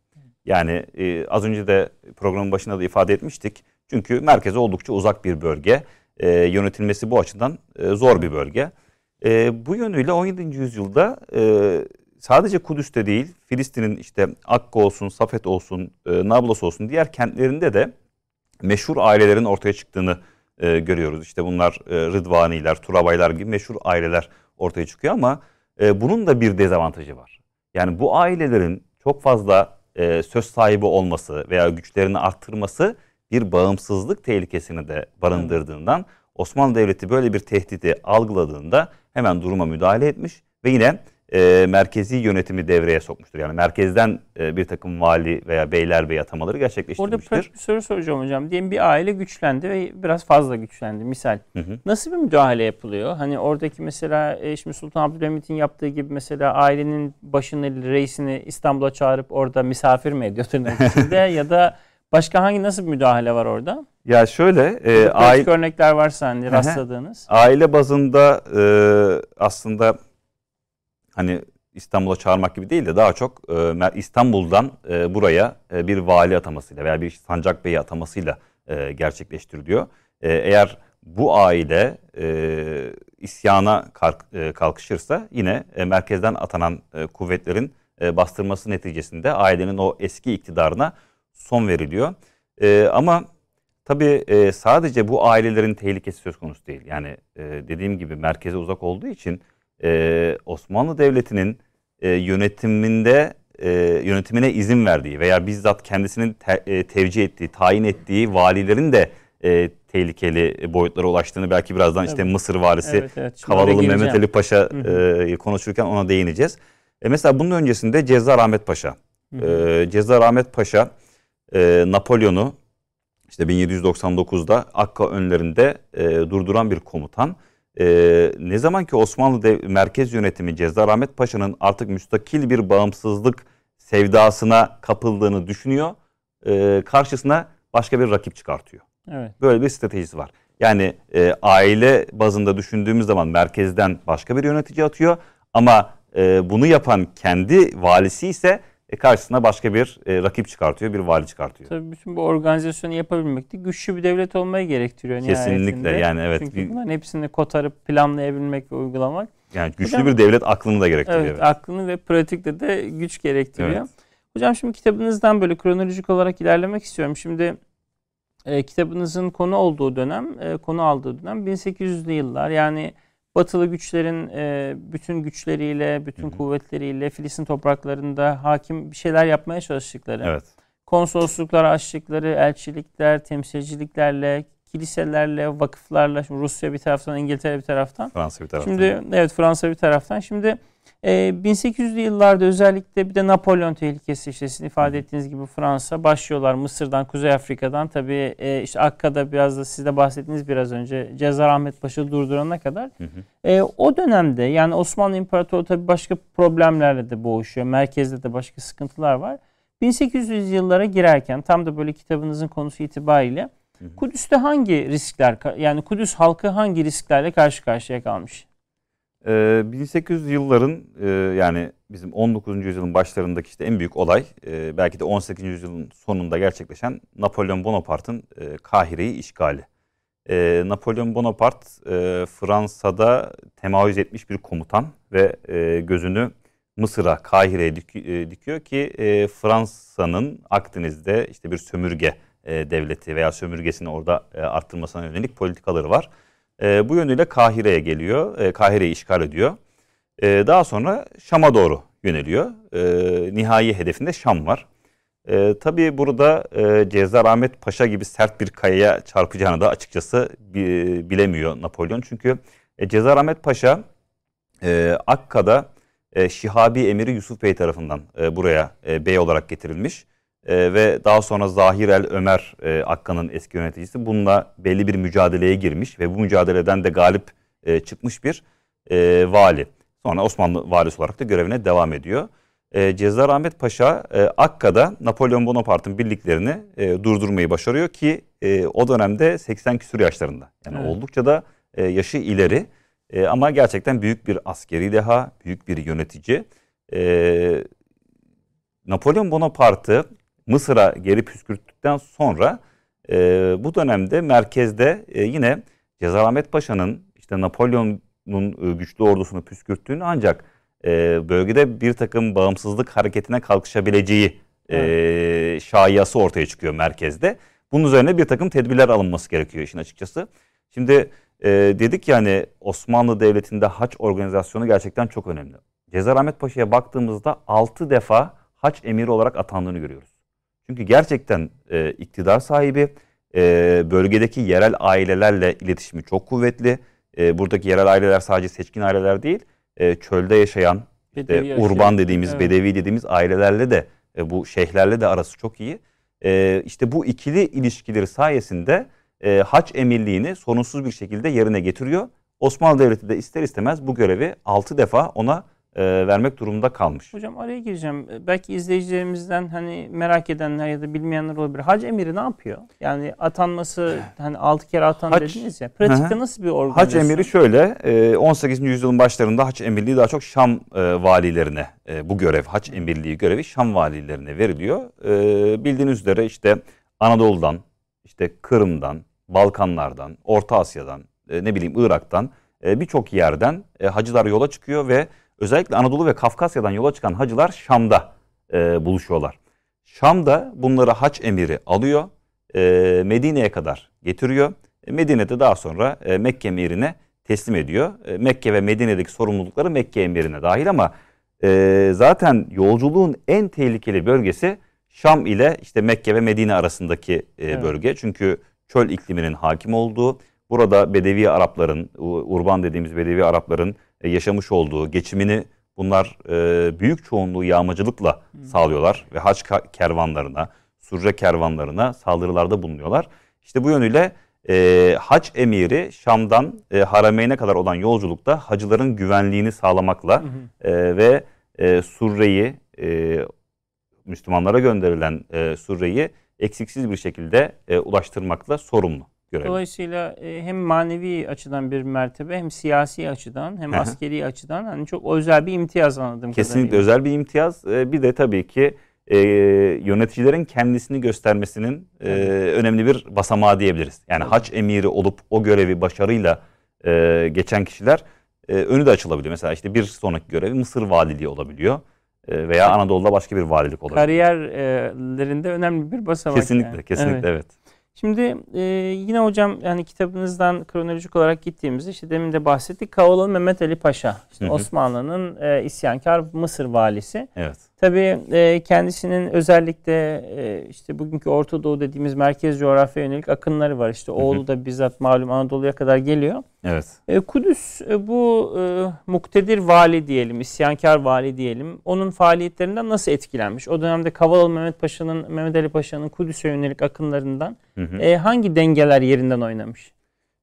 Yani e, az önce de programın başında da ifade etmiştik Çünkü merkeze oldukça uzak bir bölge. E, yönetilmesi bu açıdan e, zor bir bölge. E, bu yönüyle 17. yüzyılda e, sadece Kudüs'te değil Filistin'in işte Akka olsun, Safet olsun, e, Nablus olsun diğer kentlerinde de meşhur ailelerin ortaya çıktığını e, görüyoruz. İşte bunlar e, Rıdvaniler, Turabaylar gibi meşhur aileler ortaya çıkıyor ama e, bunun da bir dezavantajı var. Yani bu ailelerin çok fazla e, söz sahibi olması veya güçlerini arttırması bir bağımsızlık tehlikesini de barındırdığından Osmanlı Devleti böyle bir tehdidi algıladığında hemen duruma müdahale etmiş ve yine e, merkezi yönetimi devreye sokmuştur. Yani merkezden e, bir takım vali veya beylerbey atamaları gerçekleştirmiştir. Orada pratik bir soru soracağım hocam. Diyelim bir aile güçlendi ve biraz fazla güçlendi misal. Hı hı. Nasıl bir müdahale yapılıyor? Hani oradaki mesela e, şimdi Sultan Abdülhamit'in yaptığı gibi mesela ailenin başını, reisini İstanbul'a çağırıp orada misafir mi ediyor tırnak ya da başka hangi nasıl bir müdahale var orada? Ya şöyle e, aile örnekler varsa hani rastladığınız. Aile bazında e, aslında hani İstanbul'a çağırmak gibi değil de daha çok e, İstanbul'dan e, buraya e, bir vali atamasıyla veya bir sancak beyi atamasıyla e, gerçekleştiriliyor. E, eğer bu aile e, isyana kalk, e, kalkışırsa yine e, merkezden atanan e, kuvvetlerin e, bastırması neticesinde ailenin o eski iktidarına son veriliyor. E, ama tabii e, sadece bu ailelerin tehlikesi söz konusu değil. Yani e, dediğim gibi merkeze uzak olduğu için e, Osmanlı Devleti'nin e, yönetiminde e, yönetimine izin verdiği veya bizzat kendisinin te, e, tevcih ettiği, tayin ettiği valilerin de e, tehlikeli boyutlara ulaştığını belki birazdan evet. işte Mısır valisi evet, evet. Kavalalı Mehmet Ali Paşa e, konuşurken ona değineceğiz. E, mesela bunun öncesinde Cezzar Ahmet Paşa. E, Cezzar Ahmet Paşa e, Napolyon'u işte 1799'da Akka önlerinde e, durduran bir komutan e, ne zaman ki Osmanlı Dev merkez yönetimi Cezzar Ahmet Paşa'nın artık müstakil bir bağımsızlık sevdasına kapıldığını düşünüyor. E, karşısına başka bir rakip çıkartıyor. Evet. Böyle bir stratejisi var. Yani e, aile bazında düşündüğümüz zaman merkezden başka bir yönetici atıyor ama e, bunu yapan kendi valisi ise e, karşısına başka bir e, rakip çıkartıyor, bir vali çıkartıyor. Tabii bütün bu organizasyonu yapabilmek de güçlü bir devlet olmayı gerektiriyor Kesinlikle nihayetinde. yani evet. Çünkü bunların hepsini kotarıp planlayabilmek ve uygulamak. Yani güçlü Hocam, bir devlet aklını da gerektiriyor. Evet, evet, aklını ve pratikte de güç gerektiriyor. Evet. Hocam şimdi kitabınızdan böyle kronolojik olarak ilerlemek istiyorum. Şimdi e, kitabınızın konu olduğu dönem, e, konu aldığı dönem 1800'lü yıllar. Yani Batılı güçlerin e, bütün güçleriyle, bütün hı hı. kuvvetleriyle Filistin topraklarında hakim bir şeyler yapmaya çalıştıkları. Evet. Konsolosluklar açtıkları, elçilikler, temsilciliklerle, kiliselerle, vakıflarla, şimdi Rusya bir taraftan, İngiltere bir taraftan. Fransa bir taraftan. Şimdi evet Fransa bir taraftan. Şimdi e, 1800'lü yıllarda özellikle bir de Napolyon tehlikesi işte sizin ifade ettiğiniz gibi Fransa başlıyorlar Mısır'dan, Kuzey Afrika'dan tabii e, işte Akka'da biraz da siz de bahsettiğiniz biraz önce Cezar Ahmet Paşa durdurana kadar. Hı hı. E, o dönemde yani Osmanlı İmparatoru tabii başka problemlerle de boğuşuyor. Merkezde de başka sıkıntılar var. 1800 yıllara girerken tam da böyle kitabınızın konusu itibariyle Kudüs'te hangi riskler yani Kudüs halkı hangi risklerle karşı karşıya kalmış? 1800 ee, yılların e, yani bizim 19. yüzyılın başlarındaki işte en büyük olay e, belki de 18. yüzyılın sonunda gerçekleşen Napolyon Bonaparte'ın e, Kahire'yi işgali. Napolyon Bonaparte Fransa'da temayüz etmiş bir komutan ve gözünü Mısır'a, Kahire'ye dikiyor ki Fransa'nın Akdeniz'de işte bir sömürge devleti veya sömürgesini orada arttırmasına yönelik politikaları var. E, bu yönüyle Kahire'ye geliyor. E, Kahire'yi işgal ediyor. E, daha sonra Şam'a doğru yöneliyor. E, nihai hedefinde Şam var. E, tabii burada e, Cezar Ahmet Paşa gibi sert bir kayaya çarpacağını da açıkçası bilemiyor Napolyon. Çünkü e, Cezar Ahmet Paşa e, Akka'da e, Şihabi Emiri Yusuf Bey tarafından e, buraya e, bey olarak getirilmiş e, ve daha sonra Zahir el Ömer e, Akka'nın eski yöneticisi bununla belli bir mücadeleye girmiş ve bu mücadeleden de galip e, çıkmış bir e, vali. Sonra Osmanlı valisi olarak da görevine devam ediyor. E, Cezar Ahmet Paşa e, Akka'da Napolyon Bonaparte'ın birliklerini e, durdurmayı başarıyor ki e, o dönemde 80 küsur yaşlarında. Yani evet. oldukça da e, yaşı ileri e, ama gerçekten büyük bir askeri deha, büyük bir yönetici. E, Napolyon Bonaparte'ı Mısır'a geri püskürttükten sonra e, bu dönemde merkezde e, yine Cezarahmet Paşa'nın işte Napolyon'un e, güçlü ordusunu püskürttüğünü ancak e, bölgede bir takım bağımsızlık hareketine kalkışabileceği e, şaiyası ortaya çıkıyor merkezde. Bunun üzerine bir takım tedbirler alınması gerekiyor işin açıkçası. Şimdi e, dedik yani Osmanlı Devleti'nde haç organizasyonu gerçekten çok önemli. Cezarahmet Paşa'ya baktığımızda 6 defa haç emiri olarak atandığını görüyoruz. Çünkü gerçekten e, iktidar sahibi, e, bölgedeki yerel ailelerle iletişimi çok kuvvetli. E, buradaki yerel aileler sadece seçkin aileler değil, e, çölde yaşayan, işte, urban dediğimiz, evet. bedevi dediğimiz ailelerle de, e, bu şeyhlerle de arası çok iyi. E, işte bu ikili ilişkileri sayesinde e, haç emirliğini sorunsuz bir şekilde yerine getiriyor. Osmanlı Devleti de ister istemez bu görevi 6 defa ona e, vermek durumunda kalmış. Hocam araya gireceğim. E, belki izleyicilerimizden hani merak edenler ya da bilmeyenler olabilir. Hac emiri ne yapıyor? Yani atanması hani 6 kere atan hac, dediniz ya. Pratikte hı. nasıl bir organizasyon? Hac emiri şöyle 18. E, yüzyılın başlarında hac emirliği daha çok Şam e, valilerine bu görev hac emirliği görevi Şam valilerine veriliyor. Bildiğiniz üzere işte Anadolu'dan, işte Kırım'dan, Balkanlardan, Orta Asya'dan, ne bileyim Irak'tan birçok yerden hacılar yola çıkıyor ve özellikle Anadolu ve Kafkasya'dan yola çıkan hacılar Şam'da e, buluşuyorlar. Şam'da bunları haç emiri alıyor, e, Medine'ye kadar getiriyor. E, Medine'de daha sonra e, Mekke emirine teslim ediyor. E, Mekke ve Medine'deki sorumlulukları Mekke emirine dahil ama e, zaten yolculuğun en tehlikeli bölgesi Şam ile işte Mekke ve Medine arasındaki e, evet. bölge. Çünkü çöl ikliminin hakim olduğu, burada Bedevi Arapların, urban dediğimiz Bedevi Arapların yaşamış olduğu geçimini bunlar e, büyük çoğunluğu yağmacılıkla hmm. sağlıyorlar ve haç kervanlarına, surre kervanlarına saldırılarda bulunuyorlar. İşte bu yönüyle e, hac emiri Şam'dan e, Harameyn'e kadar olan yolculukta hacıların güvenliğini sağlamakla E, ve e, surreyi e, Müslümanlara gönderilen e, surreyi eksiksiz bir şekilde e, ulaştırmakla sorumlu görevi. Dolayısıyla e, hem manevi açıdan bir mertebe hem siyasi açıdan hem askeri açıdan hani çok özel bir imtiyaz anladım. Kesinlikle kadarıyla. özel bir imtiyaz. E, bir de tabii ki e, yöneticilerin kendisini göstermesinin e, önemli bir basamağı diyebiliriz. Yani evet. haç emiri olup o görevi başarıyla e, geçen kişiler e, önü de açılabiliyor. Mesela işte bir sonraki görevi Mısır valiliği olabiliyor e, veya Anadolu'da başka bir valilik olabilir. Kariyerlerinde önemli bir basamak. Kesinlikle, yani. kesinlikle evet. evet. Şimdi e, yine hocam yani kitabınızdan kronolojik olarak gittiğimizde işte demin de bahsettik. Kavalalı Mehmet Ali Paşa işte Osmanlı'nın e, isyankar Mısır valisi. Evet. Tabii e, kendisinin özellikle e, işte bugünkü Orta Doğu dediğimiz merkez coğrafya yönelik akınları var. İşte oğlu da bizzat malum Anadolu'ya kadar geliyor. Evet. E, Kudüs e, bu e, muktedir vali diyelim, isyankar vali diyelim. Onun faaliyetlerinden nasıl etkilenmiş? O dönemde Kavalalı Mehmet Paşa'nın, Mehmet Ali Paşa'nın Kudüs'e yönelik akınlarından hı hı. E, hangi dengeler yerinden oynamış?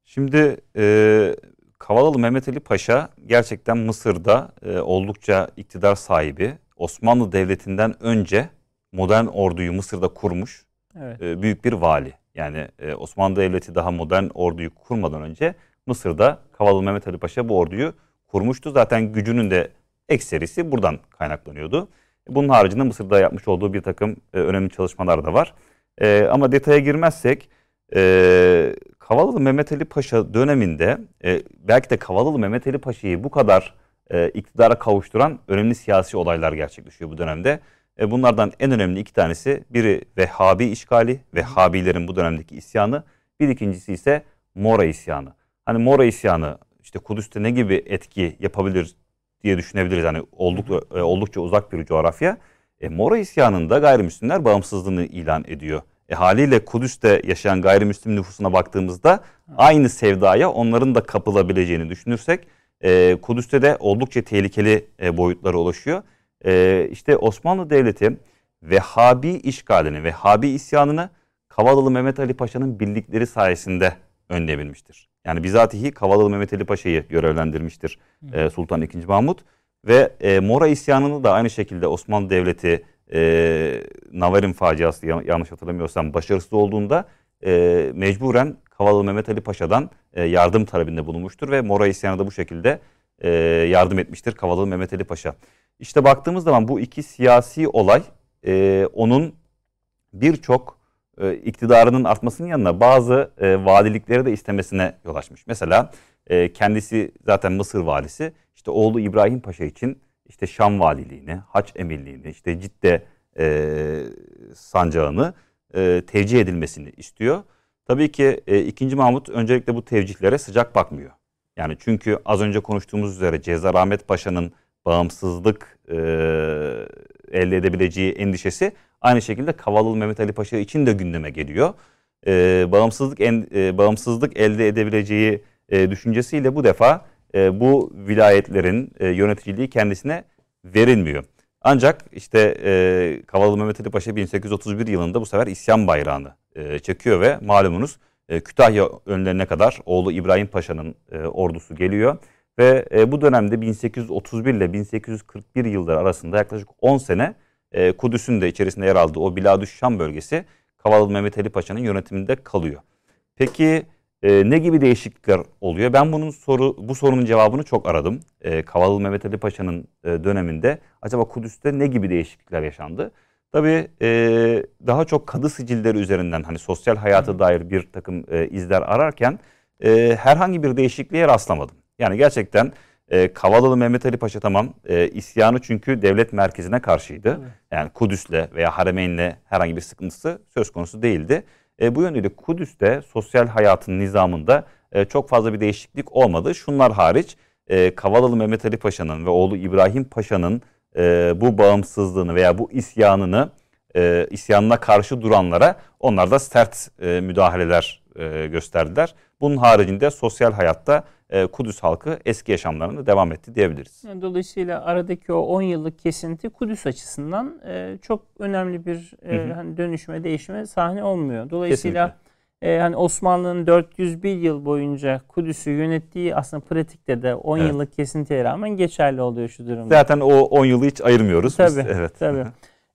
Şimdi e, Kavalalı Mehmet Ali Paşa gerçekten Mısır'da e, oldukça iktidar sahibi Osmanlı Devleti'nden önce modern orduyu Mısır'da kurmuş evet. e, büyük bir vali. Yani e, Osmanlı Devleti daha modern orduyu kurmadan önce Mısır'da Kavalı Mehmet Ali Paşa bu orduyu kurmuştu. Zaten gücünün de ekserisi buradan kaynaklanıyordu. Bunun haricinde Mısır'da yapmış olduğu bir takım e, önemli çalışmalar da var. E, ama detaya girmezsek e, Kavalalı Mehmet Ali Paşa döneminde e, belki de Kavalalı Mehmet Ali Paşa'yı bu kadar e, iktidara kavuşturan önemli siyasi olaylar gerçekleşiyor bu dönemde. E, bunlardan en önemli iki tanesi biri Vehhabi işgali, Vehhabilerin bu dönemdeki isyanı. Bir ikincisi ise Mora isyanı. Hani Mora isyanı işte Kudüs'te ne gibi etki yapabilir diye düşünebiliriz. Hani oldukça, e, oldukça uzak bir coğrafya. E, Mora isyanında gayrimüslimler bağımsızlığını ilan ediyor. E, haliyle Kudüs'te yaşayan gayrimüslim nüfusuna baktığımızda aynı sevdaya onların da kapılabileceğini düşünürsek e, Kudüs'te de oldukça tehlikeli e, boyutlara ulaşıyor. E, işte Osmanlı Devleti Vehhabi işgalini, Vehhabi isyanını Kavalalı Mehmet Ali Paşa'nın birlikleri sayesinde önleyebilmiştir. Yani bizatihi Kavalalı Mehmet Ali Paşa'yı görevlendirmiştir e, Sultan II. Mahmut. Ve e, Mora isyanını da aynı şekilde Osmanlı Devleti e, Navarin faciası yanlış hatırlamıyorsam başarısız olduğunda e, mecburen Kavalalı Mehmet Ali Paşa'dan e, yardım talebinde bulunmuştur ve Mora isyanı da bu şekilde e, yardım etmiştir Kavalalı Mehmet Ali Paşa. İşte baktığımız zaman bu iki siyasi olay e, onun birçok e, iktidarının artmasının yanına bazı e, valilikleri de istemesine yol açmış. Mesela e, kendisi zaten Mısır valisi işte oğlu İbrahim Paşa için işte Şam valiliğini, Haç emirliğini, işte Cidde e, sancağını e, tevcih edilmesini istiyor. Tabii ki e, 2. Mahmut öncelikle bu tevcihlere sıcak bakmıyor. Yani çünkü az önce konuştuğumuz üzere Cezar Ahmet Paşa'nın bağımsızlık e, elde edebileceği endişesi aynı şekilde Kavalalı Mehmet Ali Paşa için de gündeme geliyor. E, bağımsızlık en, e, bağımsızlık elde edebileceği e, düşüncesiyle bu defa e, bu vilayetlerin e, yöneticiliği kendisine verilmiyor. Ancak işte e, Kavalalı Mehmet Ali Paşa 1831 yılında bu sefer isyan bayrağını e, çekiyor ve malumunuz e, Kütahya önlerine kadar oğlu İbrahim Paşa'nın e, ordusu geliyor. Ve e, bu dönemde 1831 ile 1841 yılları arasında yaklaşık 10 sene e, Kudüs'ün de içerisinde yer aldığı o Biladüş-Şam bölgesi Kavalalı Mehmet Ali Paşa'nın yönetiminde kalıyor. Peki e, ne gibi değişiklikler oluyor? Ben bunun soru bu sorunun cevabını çok aradım. E, Kavalalı Mehmet Ali Paşa'nın e, döneminde acaba Kudüs'te ne gibi değişiklikler yaşandı? Tabii e, daha çok kadı sicilleri üzerinden hani sosyal hayata dair bir takım e, izler ararken e, herhangi bir değişikliğe rastlamadım. Yani gerçekten e, Kavalalı Mehmet Ali Paşa tamam e, isyanı çünkü devlet merkezine karşıydı. Evet. Yani Kudüs'le veya Haremeyn'le herhangi bir sıkıntısı söz konusu değildi. E, bu yönüyle Kudüs'te sosyal hayatın nizamında e, çok fazla bir değişiklik olmadı. Şunlar hariç e, Kavalalı Mehmet Ali Paşa'nın ve oğlu İbrahim Paşa'nın e, bu bağımsızlığını veya bu isyanını e, isyanına karşı duranlara onlar da sert e, müdahaleler e, gösterdiler. Bunun haricinde sosyal hayatta e, Kudüs halkı eski yaşamlarına devam etti diyebiliriz. Dolayısıyla aradaki o 10 yıllık kesinti Kudüs açısından e, çok önemli bir e, hani dönüşme, değişime sahne olmuyor. Dolayısıyla e, hani Osmanlı'nın 401 yıl boyunca Kudüs'ü yönettiği aslında pratikte de 10 evet. yıllık kesintiye rağmen geçerli oluyor şu durumda. Zaten o 10 yılı hiç ayırmıyoruz. Tabii. Biz. Evet. Tabii.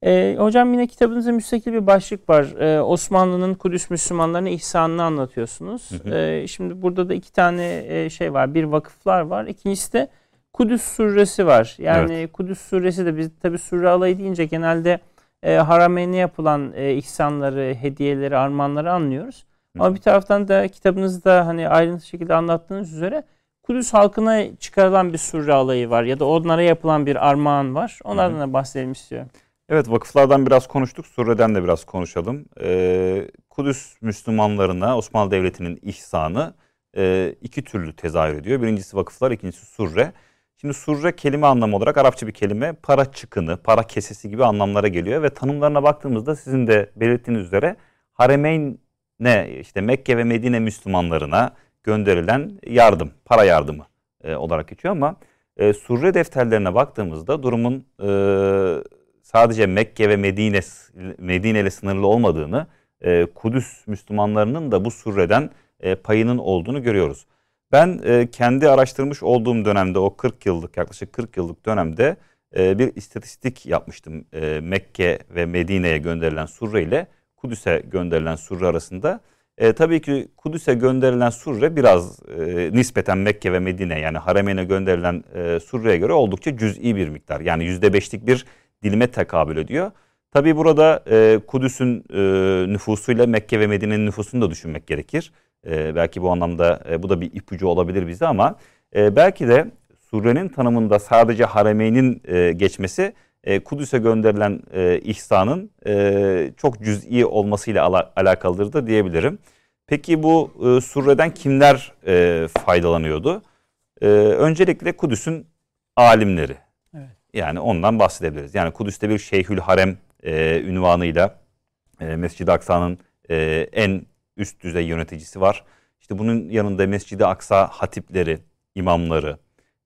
E, hocam yine kitabınızda müstakil bir başlık var. E, Osmanlı'nın Kudüs Müslümanlarına ihsanını anlatıyorsunuz. Hı hı. E, şimdi burada da iki tane e, şey var. Bir vakıflar var. İkincisi de Kudüs suresi var. Yani evet. Kudüs suresi de biz tabi surre alayı deyince genelde e, harameyne yapılan e, ihsanları, hediyeleri, armağanları anlıyoruz. Hı. Ama bir taraftan da kitabınızda hani ayrıntı şekilde anlattığınız üzere Kudüs halkına çıkarılan bir surre alayı var ya da onlara yapılan bir armağan var. Onlardan da bahsedelim istiyorum. Evet vakıflardan biraz konuştuk. Surre'den de biraz konuşalım. Ee, Kudüs Müslümanlarına Osmanlı Devleti'nin ihsanı e, iki türlü tezahür ediyor. Birincisi vakıflar, ikincisi surre. Şimdi surre kelime anlamı olarak Arapça bir kelime para çıkını, para kesesi gibi anlamlara geliyor ve tanımlarına baktığımızda sizin de belirttiğiniz üzere Haremeyn ne işte Mekke ve Medine Müslümanlarına gönderilen yardım, para yardımı e, olarak geçiyor ama e, surre defterlerine baktığımızda durumun e, sadece Mekke ve Medine Medine ile sınırlı olmadığını, e, Kudüs Müslümanlarının da bu surreden e, payının olduğunu görüyoruz. Ben e, kendi araştırmış olduğum dönemde o 40 yıllık yaklaşık 40 yıllık dönemde e, bir istatistik yapmıştım. E, Mekke ve Medine'ye gönderilen surre ile Kudüs'e gönderilen surre arasında. E, tabii ki Kudüs'e gönderilen surre biraz e, nispeten Mekke ve Medine yani Haremeyn'e gönderilen e, surreye göre oldukça cüz'i bir miktar. Yani %5'lik bir dilime tekabül ediyor. Tabii burada e, Kudüs'ün e, nüfusuyla Mekke ve Medine'nin nüfusunu da düşünmek gerekir. E, belki bu anlamda e, bu da bir ipucu olabilir bize ama e, belki de surenin tanımında sadece Haremeyn'in e, geçmesi e, Kudüs'e gönderilen e, ihsanın e, çok cüz'i olmasıyla ala, alakalıdır da diyebilirim. Peki bu e, surreden kimler e, faydalanıyordu? E, öncelikle Kudüs'ün alimleri. Yani ondan bahsedebiliriz. Yani Kudüs'te bir Şeyhül Harem e, ünvanıyla e, Mescid-i Aksa'nın e, en üst düzey yöneticisi var. İşte bunun yanında Mescid-i Aksa hatipleri, imamları,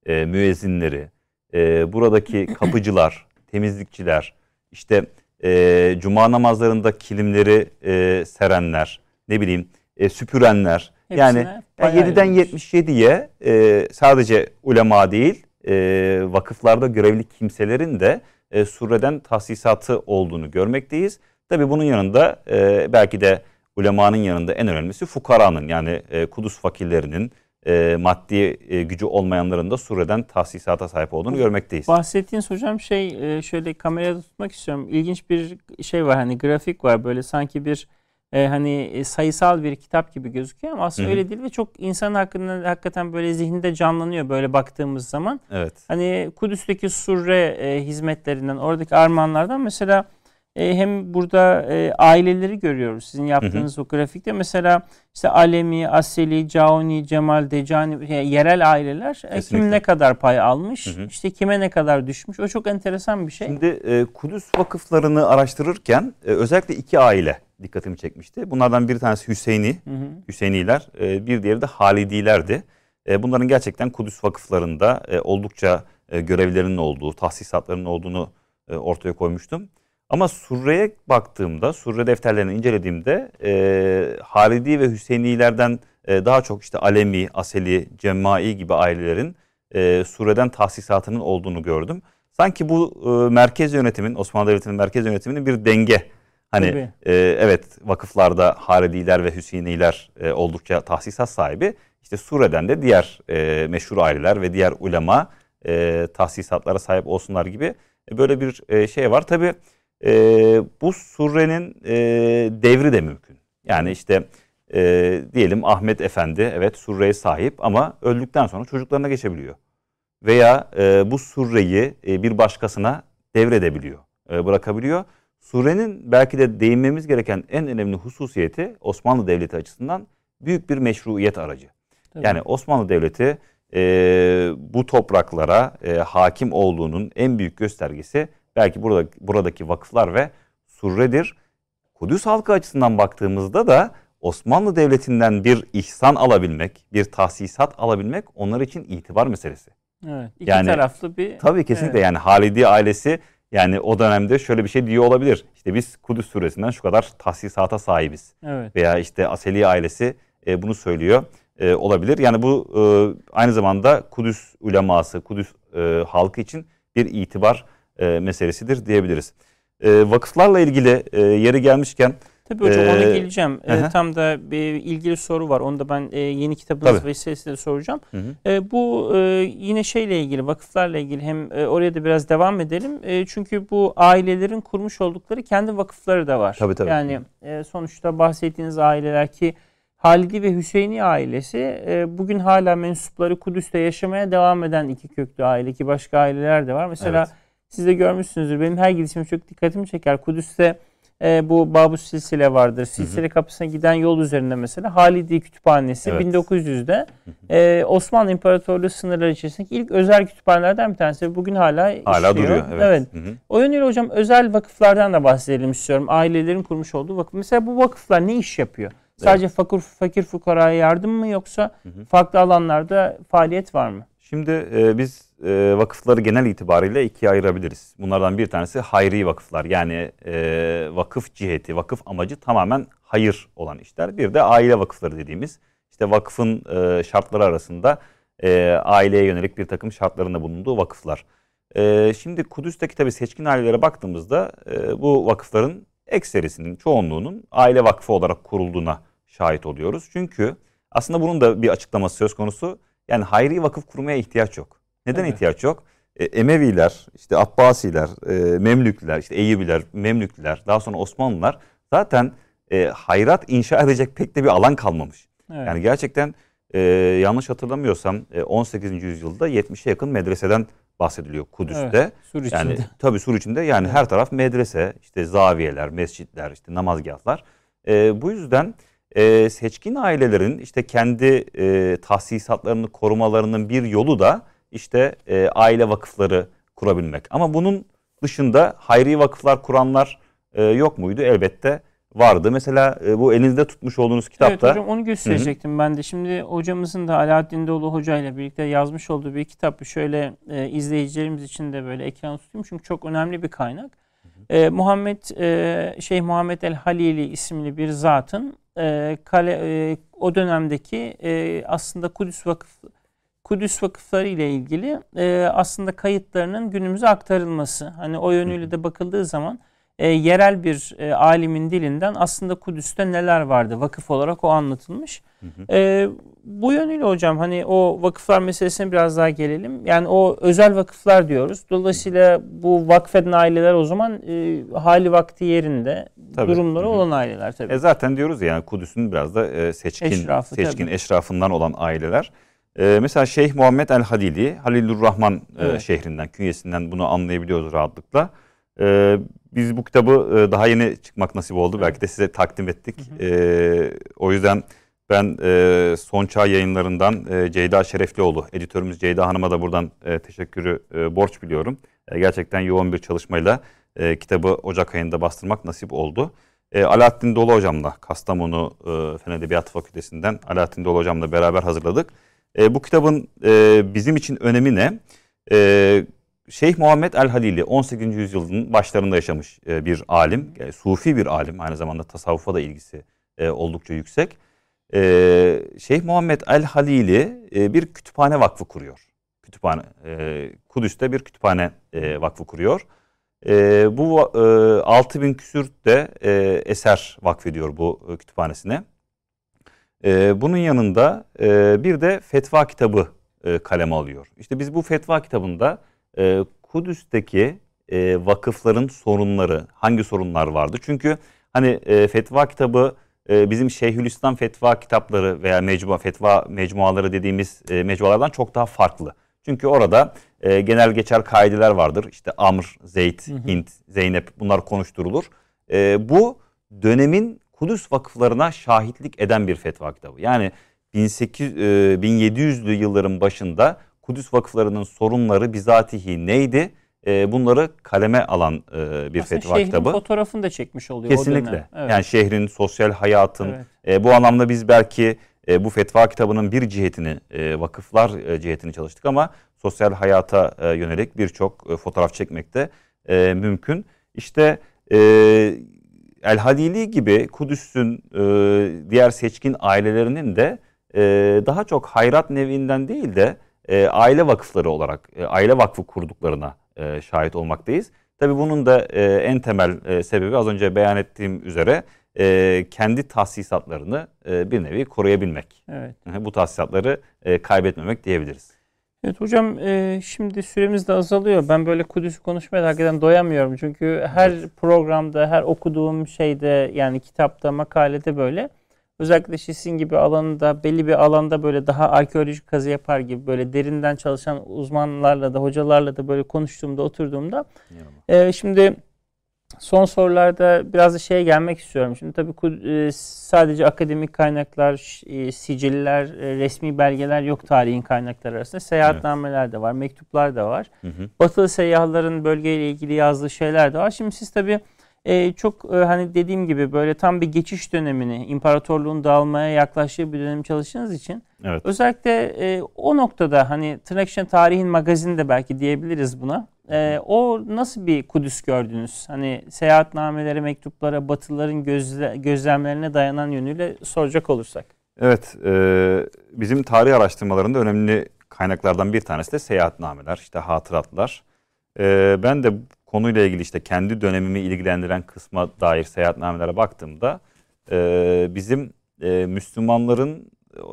e, müezzinleri, e, buradaki kapıcılar, temizlikçiler, işte e, cuma namazlarında kilimleri e, serenler, ne bileyim e, süpürenler. Hepsine yani 7'den 77'ye e, sadece ulema değil e, vakıflarda görevli kimselerin de e, sureden tahsisatı olduğunu görmekteyiz. Tabi bunun yanında e, belki de ulemanın yanında en önemlisi fukaranın yani e, Kudüs fakirlerinin e, maddi e, gücü olmayanların da sureden tahsisata sahip olduğunu görmekteyiz. Bahsettiğiniz hocam şey e, şöyle kameraya tutmak istiyorum. İlginç bir şey var hani grafik var böyle sanki bir e, hani e, sayısal bir kitap gibi gözüküyor ama aslında Hı-hı. öyle değil ve çok insan hakkında hakikaten böyle zihninde canlanıyor böyle baktığımız zaman. Evet. Hani Kudüs'teki surre e, hizmetlerinden, oradaki armağanlardan mesela e, hem burada e, aileleri görüyoruz sizin yaptığınız hı hı. o grafikte. Mesela işte Alemi, Aseli, Cauni, Cemal, Decani yani yerel aileler e, kim ne kadar pay almış, hı hı. işte kime ne kadar düşmüş. O çok enteresan bir şey. Şimdi e, Kudüs vakıflarını araştırırken e, özellikle iki aile dikkatimi çekmişti. Bunlardan bir tanesi Hüseyini, hı hı. Hüseyniler, e, bir diğeri de Halidilerdi. E, bunların gerçekten Kudüs vakıflarında e, oldukça e, görevlerinin olduğu, tahsisatlarının olduğunu e, ortaya koymuştum. Ama Surre'ye baktığımda, Surre defterlerini incelediğimde e, Halidi ve Hüseynilerden e, daha çok işte Alemi, Aseli, Cemmai gibi ailelerin e, Surre'den tahsisatının olduğunu gördüm. Sanki bu e, merkez yönetimin, Osmanlı Devleti'nin merkez yönetiminin bir denge. Hani e, evet vakıflarda Halidiler ve Hüseyniler e, oldukça tahsisat sahibi. İşte Surre'den de diğer e, meşhur aileler ve diğer ulema e, tahsisatlara sahip olsunlar gibi e, böyle bir e, şey var. Tabii e, bu surrenin e, devri de mümkün. Yani işte e, diyelim Ahmet Efendi evet surreye sahip ama öldükten sonra çocuklarına geçebiliyor. Veya e, bu surreyi e, bir başkasına devredebiliyor, e, bırakabiliyor. Surenin belki de değinmemiz gereken en önemli hususiyeti Osmanlı Devleti açısından büyük bir meşruiyet aracı. Tabii. Yani Osmanlı Devleti e, bu topraklara e, hakim olduğunun en büyük göstergesi belki burada buradaki vakıflar ve surredir. Kudüs halkı açısından baktığımızda da Osmanlı Devleti'nden bir ihsan alabilmek, bir tahsisat alabilmek onlar için itibar meselesi. Evet, iki yani, taraflı bir... Tabii kesinlikle evet. yani Halidi ailesi yani o dönemde şöyle bir şey diyor olabilir. İşte biz Kudüs suresinden şu kadar tahsisata sahibiz. Evet. Veya işte Aseli ailesi e, bunu söylüyor e, olabilir. Yani bu e, aynı zamanda Kudüs uleması, Kudüs e, halkı için bir itibar e, meselesidir diyebiliriz. E, vakıflarla ilgili e, yeri gelmişken Tabii hocam ee, ona geleceğim. Ee, tam da bir ilgili soru var. Onu da ben e, yeni kitabınız tabii. vesilesiyle soracağım. Hı hı. E, bu e, yine şeyle ilgili, vakıflarla ilgili hem e, oraya da biraz devam edelim. E, çünkü bu ailelerin kurmuş oldukları kendi vakıfları da var. Tabii tabii. Yani e, sonuçta bahsettiğiniz aileler ki Halidi ve Hüseyini ailesi e, bugün hala mensupları Kudüs'te yaşamaya devam eden iki köklü aile ki başka aileler de var. Mesela evet siz de görmüşsünüzdür. Benim her gidişim çok dikkatimi çeker. Kudüs'te e, bu Babus Silsile vardır. Silsile hı hı. kapısına giden yol üzerinde mesela Halidi Kütüphanesi evet. 1900'de e, Osmanlı İmparatorluğu sınırları içerisindeki ilk özel kütüphanelerden bir tanesi. Bugün hala Hala işliyor. duruyor. Evet. evet. Hı hı. O yönüyle hocam özel vakıflardan da bahsedelim istiyorum. Ailelerin kurmuş olduğu vakıf. Mesela bu vakıflar ne iş yapıyor? Sadece evet. fakir, fakir fukaraya yardım mı yoksa hı hı. farklı alanlarda faaliyet var mı? Şimdi e, biz e, vakıfları genel itibariyle ikiye ayırabiliriz. Bunlardan bir tanesi hayri vakıflar yani e, vakıf ciheti, vakıf amacı tamamen hayır olan işler. Bir de aile vakıfları dediğimiz işte vakıfın e, şartları arasında e, aileye yönelik bir takım şartlarında bulunduğu vakıflar. E, şimdi Kudüs'teki tabi seçkin ailelere baktığımızda e, bu vakıfların ekserisinin, çoğunluğunun aile vakfı olarak kurulduğuna şahit oluyoruz. Çünkü aslında bunun da bir açıklaması söz konusu. Yani hayri vakıf kurmaya ihtiyaç yok. Neden evet. ihtiyaç yok? E, Emeviler, işte Abbasiler, e, Memlükler, işte Eyyubiler, Memlükler, daha sonra Osmanlılar zaten e, hayrat inşa edecek pek de bir alan kalmamış. Evet. Yani gerçekten e, yanlış hatırlamıyorsam e, 18. yüzyılda 70'e yakın medreseden bahsediliyor Kudüs'te. Evet, sur içinde. Yani tabii sur içinde yani evet. her taraf medrese, işte zaviyeler, mescitler, işte namazgahlar. E, bu yüzden e, seçkin ailelerin işte kendi e, tahsisatlarını korumalarının bir yolu da işte e, aile vakıfları kurabilmek. Ama bunun dışında hayri vakıflar kuranlar e, yok muydu? Elbette vardı. Mesela e, bu elinizde tutmuş olduğunuz kitapta. Evet hocam onu gösterecektim Hı-hı. ben de. Şimdi hocamızın da Alaaddin Doğulu Hoca ile birlikte yazmış olduğu bir kitap. Şöyle e, izleyicilerimiz için de böyle ekran tutayım çünkü çok önemli bir kaynak. E, Muhammed e, Şeyh Muhammed El Halili isimli bir zatın e, kale e, o dönemdeki e, aslında Kudüs Vakıf Kudüs vakıfları ile ilgili e, aslında kayıtlarının günümüze aktarılması. Hani o yönüyle de bakıldığı zaman e, yerel bir e, alimin dilinden aslında Kudüs'te neler vardı vakıf olarak o anlatılmış. Hı hı. E, bu yönüyle hocam hani o vakıflar meselesine biraz daha gelelim. Yani o özel vakıflar diyoruz. Dolayısıyla bu vakfeden aileler o zaman e, hali vakti yerinde tabii. durumları hı hı. olan aileler tabii. E zaten diyoruz ya yani Kudüs'ün biraz da e, seçkin Eşrafı, seçkin tabii. eşrafından olan aileler. E, mesela Şeyh Muhammed El Halili, Halilur Rahman e, evet. e, şehrinden, künyesinden bunu anlayabiliyoruz rahatlıkla. E, biz bu kitabı e, daha yeni çıkmak nasip oldu. Evet. Belki de size takdim ettik. Hı hı. E, o yüzden ben e, Son Çağ yayınlarından e, Ceyda Şereflioğlu, editörümüz Ceyda Hanım'a da buradan e, teşekkürü e, borç biliyorum. E, gerçekten yoğun bir çalışmayla e, kitabı Ocak ayında bastırmak nasip oldu. E, Alaaddin Dolu Hocam'la, Kastamonu e, Fen Edebiyatı Fakültesinden Alaaddin Dolu Hocam'la beraber hazırladık. E, bu kitabın e, bizim için önemi ne? E, Şeyh Muhammed El Halili 18. yüzyılın başlarında yaşamış e, bir alim, yani sufi bir alim, aynı zamanda tasavvufa da ilgisi e, oldukça yüksek. E, Şeyh Muhammed El Halili e, bir kütüphane vakfı kuruyor. Kütüphane e, Kudüs'te bir kütüphane e, vakfı kuruyor. E, bu e, 6000 küsür de e, eser vakfediyor bu e, kütüphanesine. E, bunun yanında e, bir de fetva kitabı e, kaleme alıyor. İşte biz bu fetva kitabında e, Kudüs'teki e, vakıfların sorunları, hangi sorunlar vardı? Çünkü hani e, fetva kitabı e, bizim Şeyhülislam fetva kitapları veya mecmu fetva mecmuaları dediğimiz e, mecmualardan çok daha farklı. Çünkü orada e, genel geçer kaideler vardır. İşte Amr, Zeyd, Hint, Zeynep bunlar konuşturulur. E, bu dönemin Kudüs vakıflarına şahitlik eden bir fetva kitabı. Yani 1800, e, 1700'lü yılların başında Kudüs vakıflarının sorunları bizatihi neydi? E, bunları kaleme alan e, bir Aslında fetva kitabı. fotoğrafını da çekmiş oluyor Kesinlikle. o dönem. Evet. Yani şehrin sosyal hayatın evet. e, bu anlamda biz belki e, bu fetva kitabının bir cihetini e, vakıflar e, cihetini çalıştık ama sosyal hayata e, yönelik birçok e, fotoğraf çekmekte e, mümkün. İşte e, El Hadili gibi Kudüs'ün e, diğer seçkin ailelerinin de e, daha çok hayrat nevinden değil de e, aile vakıfları olarak e, aile vakfı kurduklarına e, şahit olmaktayız. Tabi bunun da e, en temel e, sebebi az önce beyan ettiğim üzere e, kendi tahsisatlarını e, bir nevi koruyabilmek. Evet. Bu tahsisatları e, kaybetmemek diyebiliriz. Evet hocam e, şimdi süremiz de azalıyor. Ben böyle Kudüs'ü konuşmaya da hakikaten doyamıyorum. Çünkü her evet. programda, her okuduğum şeyde yani kitapta, makalede böyle özellikle sizin gibi alanında belli bir alanda böyle daha arkeolojik kazı yapar gibi böyle derinden çalışan uzmanlarla da hocalarla da böyle konuştuğumda oturduğumda e, şimdi son sorularda biraz da şeye gelmek istiyorum. Şimdi tabii e, sadece akademik kaynaklar, e, siciller, e, resmi belgeler yok tarihin kaynakları arasında. Seyahatnameler evet. de var, mektuplar da var. Hı hı. Batılı seyyahların bölgeyle ilgili yazdığı şeyler de var. Şimdi siz tabii e, çok e, hani dediğim gibi böyle tam bir geçiş dönemini, imparatorluğun dağılmaya yaklaştığı bir dönem çalıştığınız için evet. özellikle e, o noktada hani tırnak içinde tarihin magazini de belki diyebiliriz buna. E, o nasıl bir Kudüs gördünüz? Hani seyahatnamelere, mektuplara, Batılıların gözle, gözlemlerine dayanan yönüyle soracak olursak. Evet, e, bizim tarih araştırmalarında önemli kaynaklardan bir tanesi de seyahatnameler, işte hatıratlar. E, ben de konuyla ilgili işte kendi dönemimi ilgilendiren kısma dair seyahatnamelere baktığımda e, bizim e, Müslümanların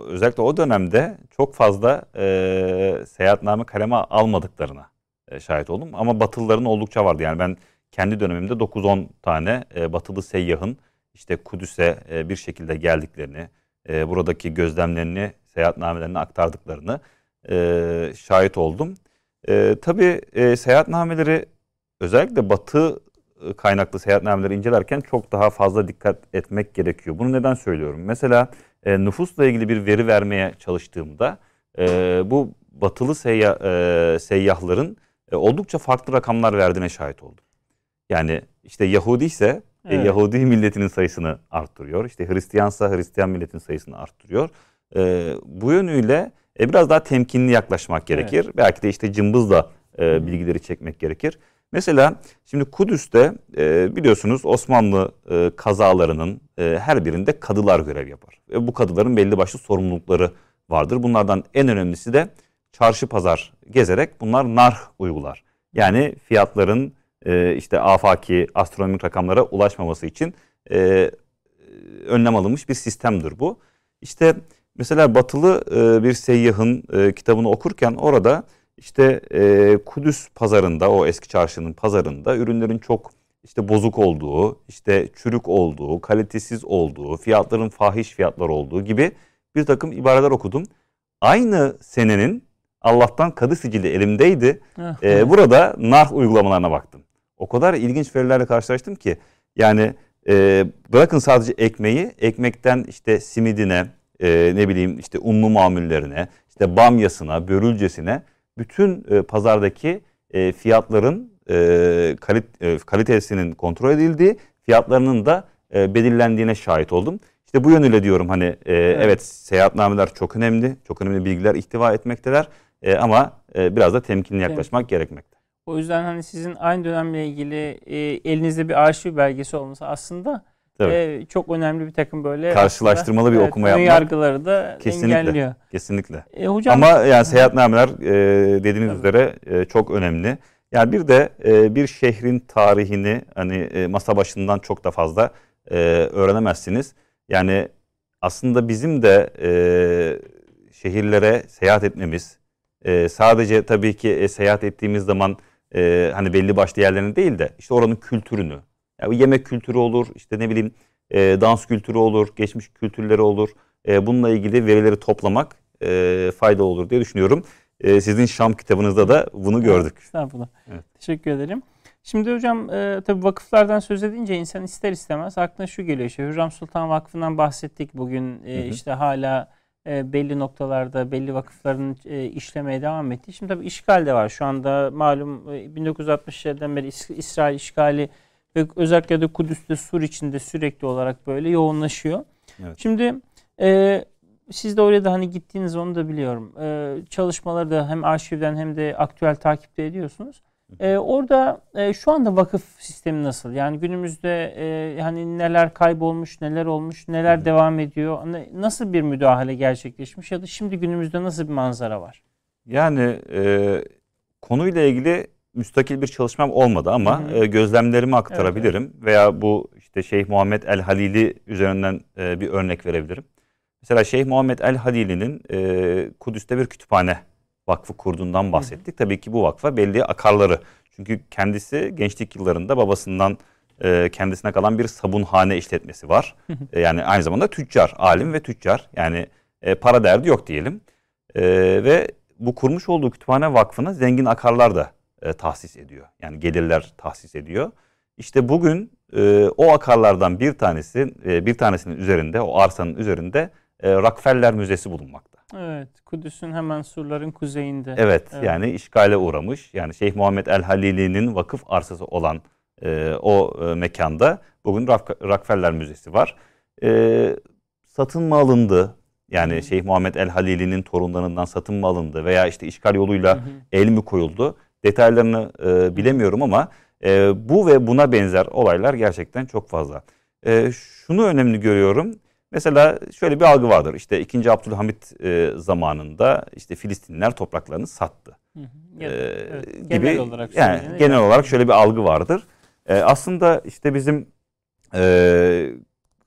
özellikle o dönemde çok fazla e, seyahatname kaleme almadıklarına e, şahit oldum. Ama Batılıların oldukça vardı. Yani ben kendi dönemimde 9-10 tane e, Batılı seyyahın işte Kudüs'e e, bir şekilde geldiklerini, e, buradaki gözlemlerini, seyahatnamelerini aktardıklarını e, şahit oldum. E, tabii e, seyahatnameleri özellikle batı ıı, kaynaklı seyahatnameleri incelerken çok daha fazla dikkat etmek gerekiyor. Bunu neden söylüyorum? Mesela e, nüfusla ilgili bir veri vermeye çalıştığımda e, bu batılı seyyah, e, seyyahların e, oldukça farklı rakamlar verdiğine şahit oldum. Yani işte Yahudi ise e, evet. e, Yahudi milletinin sayısını arttırıyor. İşte Hristiyansa Hristiyan milletin sayısını arttırıyor. E, bu yönüyle e, biraz daha temkinli yaklaşmak gerekir. Evet. Belki de işte cımbızla e, bilgileri çekmek gerekir. Mesela şimdi Kudüs'te e, biliyorsunuz Osmanlı e, kazalarının e, her birinde kadılar görev yapar. Ve bu kadıların belli başlı sorumlulukları vardır. Bunlardan en önemlisi de çarşı pazar gezerek bunlar narh uygular. Yani fiyatların e, işte afaki astronomik rakamlara ulaşmaması için e, önlem alınmış bir sistemdir bu. İşte mesela batılı e, bir seyyahın e, kitabını okurken orada işte e, Kudüs pazarında o eski çarşının pazarında ürünlerin çok işte bozuk olduğu, işte çürük olduğu, kalitesiz olduğu, fiyatların fahiş fiyatlar olduğu gibi bir takım ibareler okudum. Aynı senenin Allah'tan kadı sicili elimdeydi. ee, burada nar uygulamalarına baktım. O kadar ilginç verilerle karşılaştım ki yani e, bırakın sadece ekmeği, ekmekten işte simidine, e, ne bileyim işte unlu mamullerine, işte bamyasına, börülcesine bütün e, pazardaki e, fiyatların e, kalit, e, kalitesinin kontrol edildiği, fiyatlarının da e, belirlendiğine şahit oldum. İşte bu yönüyle diyorum hani e, evet. evet seyahatnameler çok önemli, çok önemli bilgiler ihtiva etmekteler e, ama e, biraz da temkinli yaklaşmak evet. gerekmekte. O yüzden hani sizin aynı dönemle ilgili e, elinizde bir arşiv belgesi olması aslında e, çok önemli bir takım böyle karşılaştırmalı bir evet, okuma yapmak. yargıları da kesinlikle, engelliyor. Kesinlikle. E, hocam, Ama yani seyahatnameler e, dediğiniz Tabii. üzere e, çok önemli. Yani bir de e, bir şehrin tarihini hani e, masa başından çok da fazla e, öğrenemezsiniz. Yani aslında bizim de e, şehirlere seyahat etmemiz e, sadece tabii ki e, seyahat ettiğimiz zaman e, hani belli başlı yerlerini değil de işte oranın kültürünü, yani yemek kültürü olur, işte ne bileyim e, dans kültürü olur, geçmiş kültürleri olur. E, bununla ilgili verileri toplamak e, fayda olur diye düşünüyorum. E, sizin Şam kitabınızda da bunu gördük. Estağfurullah. Evet. Teşekkür ederim. Şimdi hocam e, tabii vakıflardan söz edince insan ister istemez aklına şu geliyor. İşte Hürrem Sultan Vakfı'ndan bahsettik bugün. E, hı hı. işte hala e, belli noktalarda belli vakıfların e, işlemeye devam ettiği. Şimdi tabii işgal de var. Şu anda malum e, 1960'lardan beri İs- İsrail işgali ve özellikle de Kudüs'te Sur içinde sürekli olarak böyle yoğunlaşıyor. Evet. Şimdi e, siz de oraya da hani gittiğiniz onu da biliyorum. E, çalışmaları da hem arşivden hem de aktüel takipte ediyorsunuz. E, orada e, şu anda vakıf sistemi nasıl? Yani günümüzde e, hani neler kaybolmuş, neler olmuş, neler Hı. devam ediyor? Hani nasıl bir müdahale gerçekleşmiş ya da şimdi günümüzde nasıl bir manzara var? Yani e, konuyla ilgili müstakil bir çalışmam olmadı ama hı hı. E, gözlemlerimi aktarabilirim evet, evet. veya bu işte Şeyh Muhammed El Halili üzerinden e, bir örnek verebilirim. Mesela Şeyh Muhammed El Halili'nin e, Kudüs'te bir kütüphane vakfı kurduğundan bahsettik. Hı hı. Tabii ki bu vakfa belli akarları. Çünkü kendisi gençlik yıllarında babasından kendisine kalan bir sabunhane işletmesi var. Hı hı. Yani aynı zamanda tüccar, alim ve tüccar. Yani para derdi yok diyelim. Ve bu kurmuş olduğu kütüphane vakfına zengin akarlar da e, tahsis ediyor. Yani gelirler tahsis ediyor. İşte bugün e, o akarlardan bir tanesi, e, bir tanesinin üzerinde, o arsanın üzerinde e, Rockefeller Müzesi bulunmakta. Evet, Kudüs'ün hemen surların kuzeyinde. Evet, evet, yani işgale uğramış. Yani Şeyh Muhammed El Halili'nin vakıf arsası olan e, o e, mekanda bugün Rockefeller Müzesi var. E, satın mı alındı? Yani hı Şeyh Muhammed El Halili'nin torunlarından satın mı alındı veya işte işgal yoluyla hı el mi koyuldu? Detaylarını e, bilemiyorum ama e, bu ve buna benzer olaylar gerçekten çok fazla. E, şunu önemli görüyorum. Mesela şöyle bir algı vardır. İşte 2. Abdülhamit e, zamanında işte Filistinliler topraklarını sattı. Hı hı. Ee, evet, gibi genel olarak yani genel yani. olarak şöyle bir algı vardır. E, aslında işte bizim e,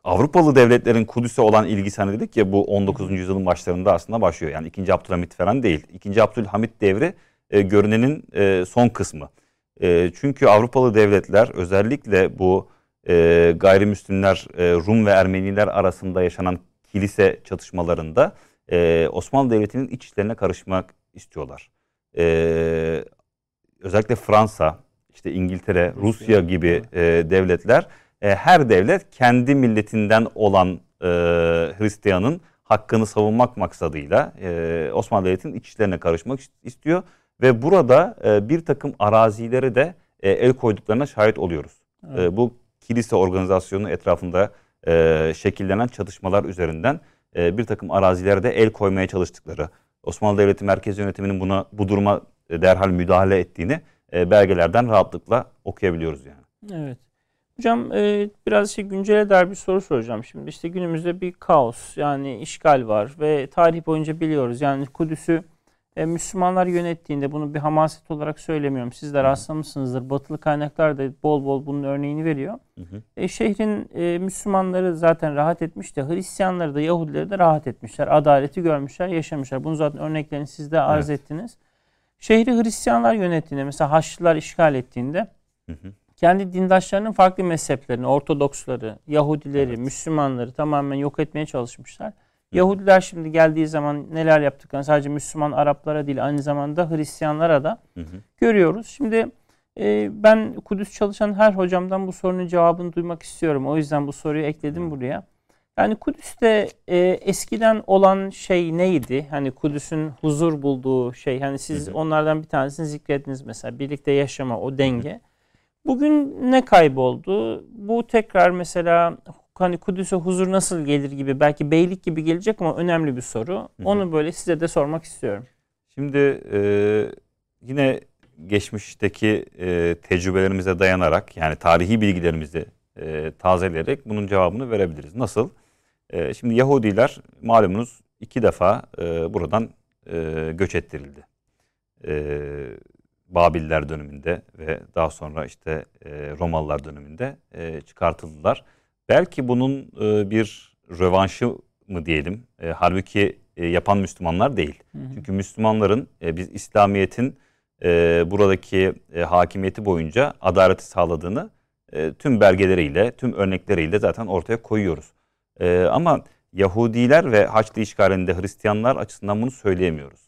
Avrupalı devletlerin Kudüs'e olan ilgisi hani dedik ya bu 19. yüzyılın başlarında aslında başlıyor. Yani 2. Abdülhamit falan değil. 2. Abdülhamit devri e, görünenin e, son kısmı. E, çünkü Avrupalı devletler özellikle bu e, gayrimüslimler, e, Rum ve Ermeniler arasında yaşanan kilise çatışmalarında e, Osmanlı Devleti'nin iç işlerine karışmak istiyorlar. E, özellikle Fransa, işte İngiltere, Rusya gibi e, devletler, e, her devlet kendi milletinden olan e, Hristiyanın hakkını savunmak maksadıyla e, Osmanlı Devleti'nin iç işlerine karışmak istiyor. Ve burada e, bir takım arazileri de e, el koyduklarına şahit oluyoruz. E, evet. E, bu kilise organizasyonu etrafında e, şekillenen çatışmalar üzerinden e, bir takım arazilere de el koymaya çalıştıkları, Osmanlı Devleti Merkez Yönetimi'nin buna bu duruma derhal müdahale ettiğini e, belgelerden rahatlıkla okuyabiliyoruz yani. Evet. Hocam e, biraz şey güncele dair bir soru soracağım şimdi. İşte günümüzde bir kaos yani işgal var ve tarih boyunca biliyoruz yani Kudüs'ü e, Müslümanlar yönettiğinde bunu bir hamaset olarak söylemiyorum. Siz de rastlamışsınızdır. Batılı kaynaklar da bol bol bunun örneğini veriyor. Hı hı. E, şehrin e, Müslümanları zaten rahat etmiş de Hristiyanları da Yahudileri de rahat etmişler. Adaleti görmüşler, yaşamışlar. Bunu zaten örneklerini siz de arz evet. ettiniz. Şehri Hristiyanlar yönettiğinde mesela Haçlılar işgal ettiğinde hı hı. kendi dindaşlarının farklı mezheplerini, Ortodoksları, Yahudileri, evet. Müslümanları tamamen yok etmeye çalışmışlar. Yahudiler şimdi geldiği zaman neler yaptıklarını sadece Müslüman Araplara değil aynı zamanda Hristiyanlara da hı hı. görüyoruz. Şimdi e, ben Kudüs çalışan her hocamdan bu sorunun cevabını duymak istiyorum. O yüzden bu soruyu ekledim hı. buraya. Yani Kudüs'te e, eskiden olan şey neydi? Hani Kudüs'ün huzur bulduğu şey. Hani siz hı hı. onlardan bir tanesini zikrettiniz mesela. Birlikte yaşama, o denge. Hı hı. Bugün ne kayboldu? Bu tekrar mesela hani Kudüs'e huzur nasıl gelir gibi belki beylik gibi gelecek ama önemli bir soru. Onu böyle size de sormak istiyorum. Şimdi e, yine geçmişteki e, tecrübelerimize dayanarak yani tarihi bilgilerimizi e, tazeleyerek bunun cevabını verebiliriz. Nasıl? E, şimdi Yahudiler malumunuz iki defa e, buradan e, göç ettirildi. E, Babiller döneminde ve daha sonra işte e, Romalılar döneminde e, çıkartıldılar. Belki bunun e, bir rövanşı mı diyelim. E, halbuki e, yapan Müslümanlar değil. Hı hı. Çünkü Müslümanların e, biz İslamiyet'in e, buradaki e, hakimiyeti boyunca adaleti sağladığını e, tüm belgeleriyle, tüm örnekleriyle zaten ortaya koyuyoruz. E, ama Yahudiler ve Haçlı işgalinde Hristiyanlar açısından bunu söyleyemiyoruz.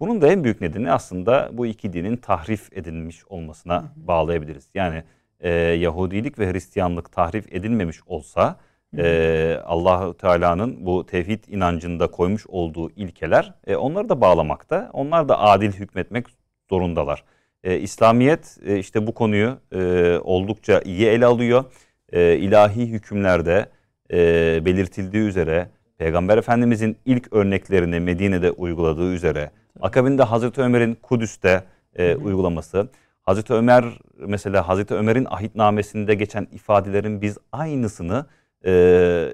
Bunun da en büyük nedeni aslında bu iki dinin tahrif edilmiş olmasına bağlayabiliriz. Yani e, Yahudilik ve Hristiyanlık tahrif edilmemiş olsa e, Allahu Teala'nın bu tevhid inancında koymuş olduğu ilkeler e, onları da bağlamakta. Onlar da adil hükmetmek zorundalar. E, İslamiyet e, işte bu konuyu e, oldukça iyi ele alıyor. E, ilahi hükümlerde e, belirtildiği üzere Peygamber Efendimizin ilk örneklerini Medine'de uyguladığı üzere akabinde Hazreti Ömer'in Kudüs'te e, uygulaması Hazreti Ömer mesela Hazreti Ömer'in ahitnamesinde geçen ifadelerin biz aynısını e,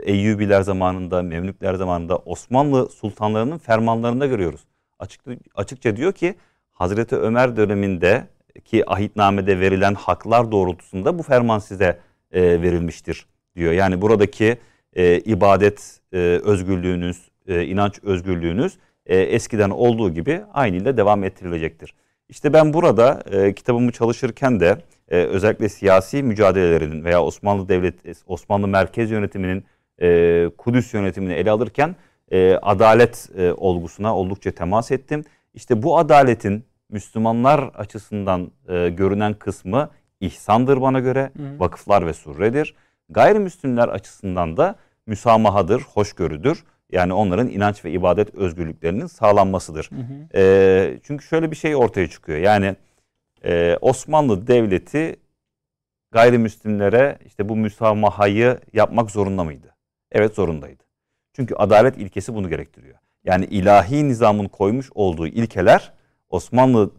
Eyyubiler zamanında, Memlükler zamanında Osmanlı sultanlarının fermanlarında görüyoruz. Açık, açıkça diyor ki Hazreti Ömer döneminde ki ahitnamede verilen haklar doğrultusunda bu ferman size e, verilmiştir diyor. Yani buradaki e, ibadet e, özgürlüğünüz, e, inanç özgürlüğünüz e, eskiden olduğu gibi aynı ile devam ettirilecektir. İşte ben burada e, kitabımı çalışırken de e, özellikle siyasi mücadelelerinin veya Osmanlı Devlet, Osmanlı Merkez Yönetimi'nin e, Kudüs yönetimini ele alırken e, adalet e, olgusuna oldukça temas ettim. İşte bu adaletin Müslümanlar açısından e, görünen kısmı ihsandır bana göre, Hı. vakıflar ve surredir. Gayrimüslimler açısından da müsamahadır, hoşgörüdür. Yani onların inanç ve ibadet özgürlüklerinin sağlanmasıdır. Hı hı. E, çünkü şöyle bir şey ortaya çıkıyor. Yani e, Osmanlı Devleti gayrimüslimlere işte bu müsamahayı yapmak zorunda mıydı? Evet zorundaydı. Çünkü adalet ilkesi bunu gerektiriyor. Yani ilahi nizamın koymuş olduğu ilkeler Osmanlı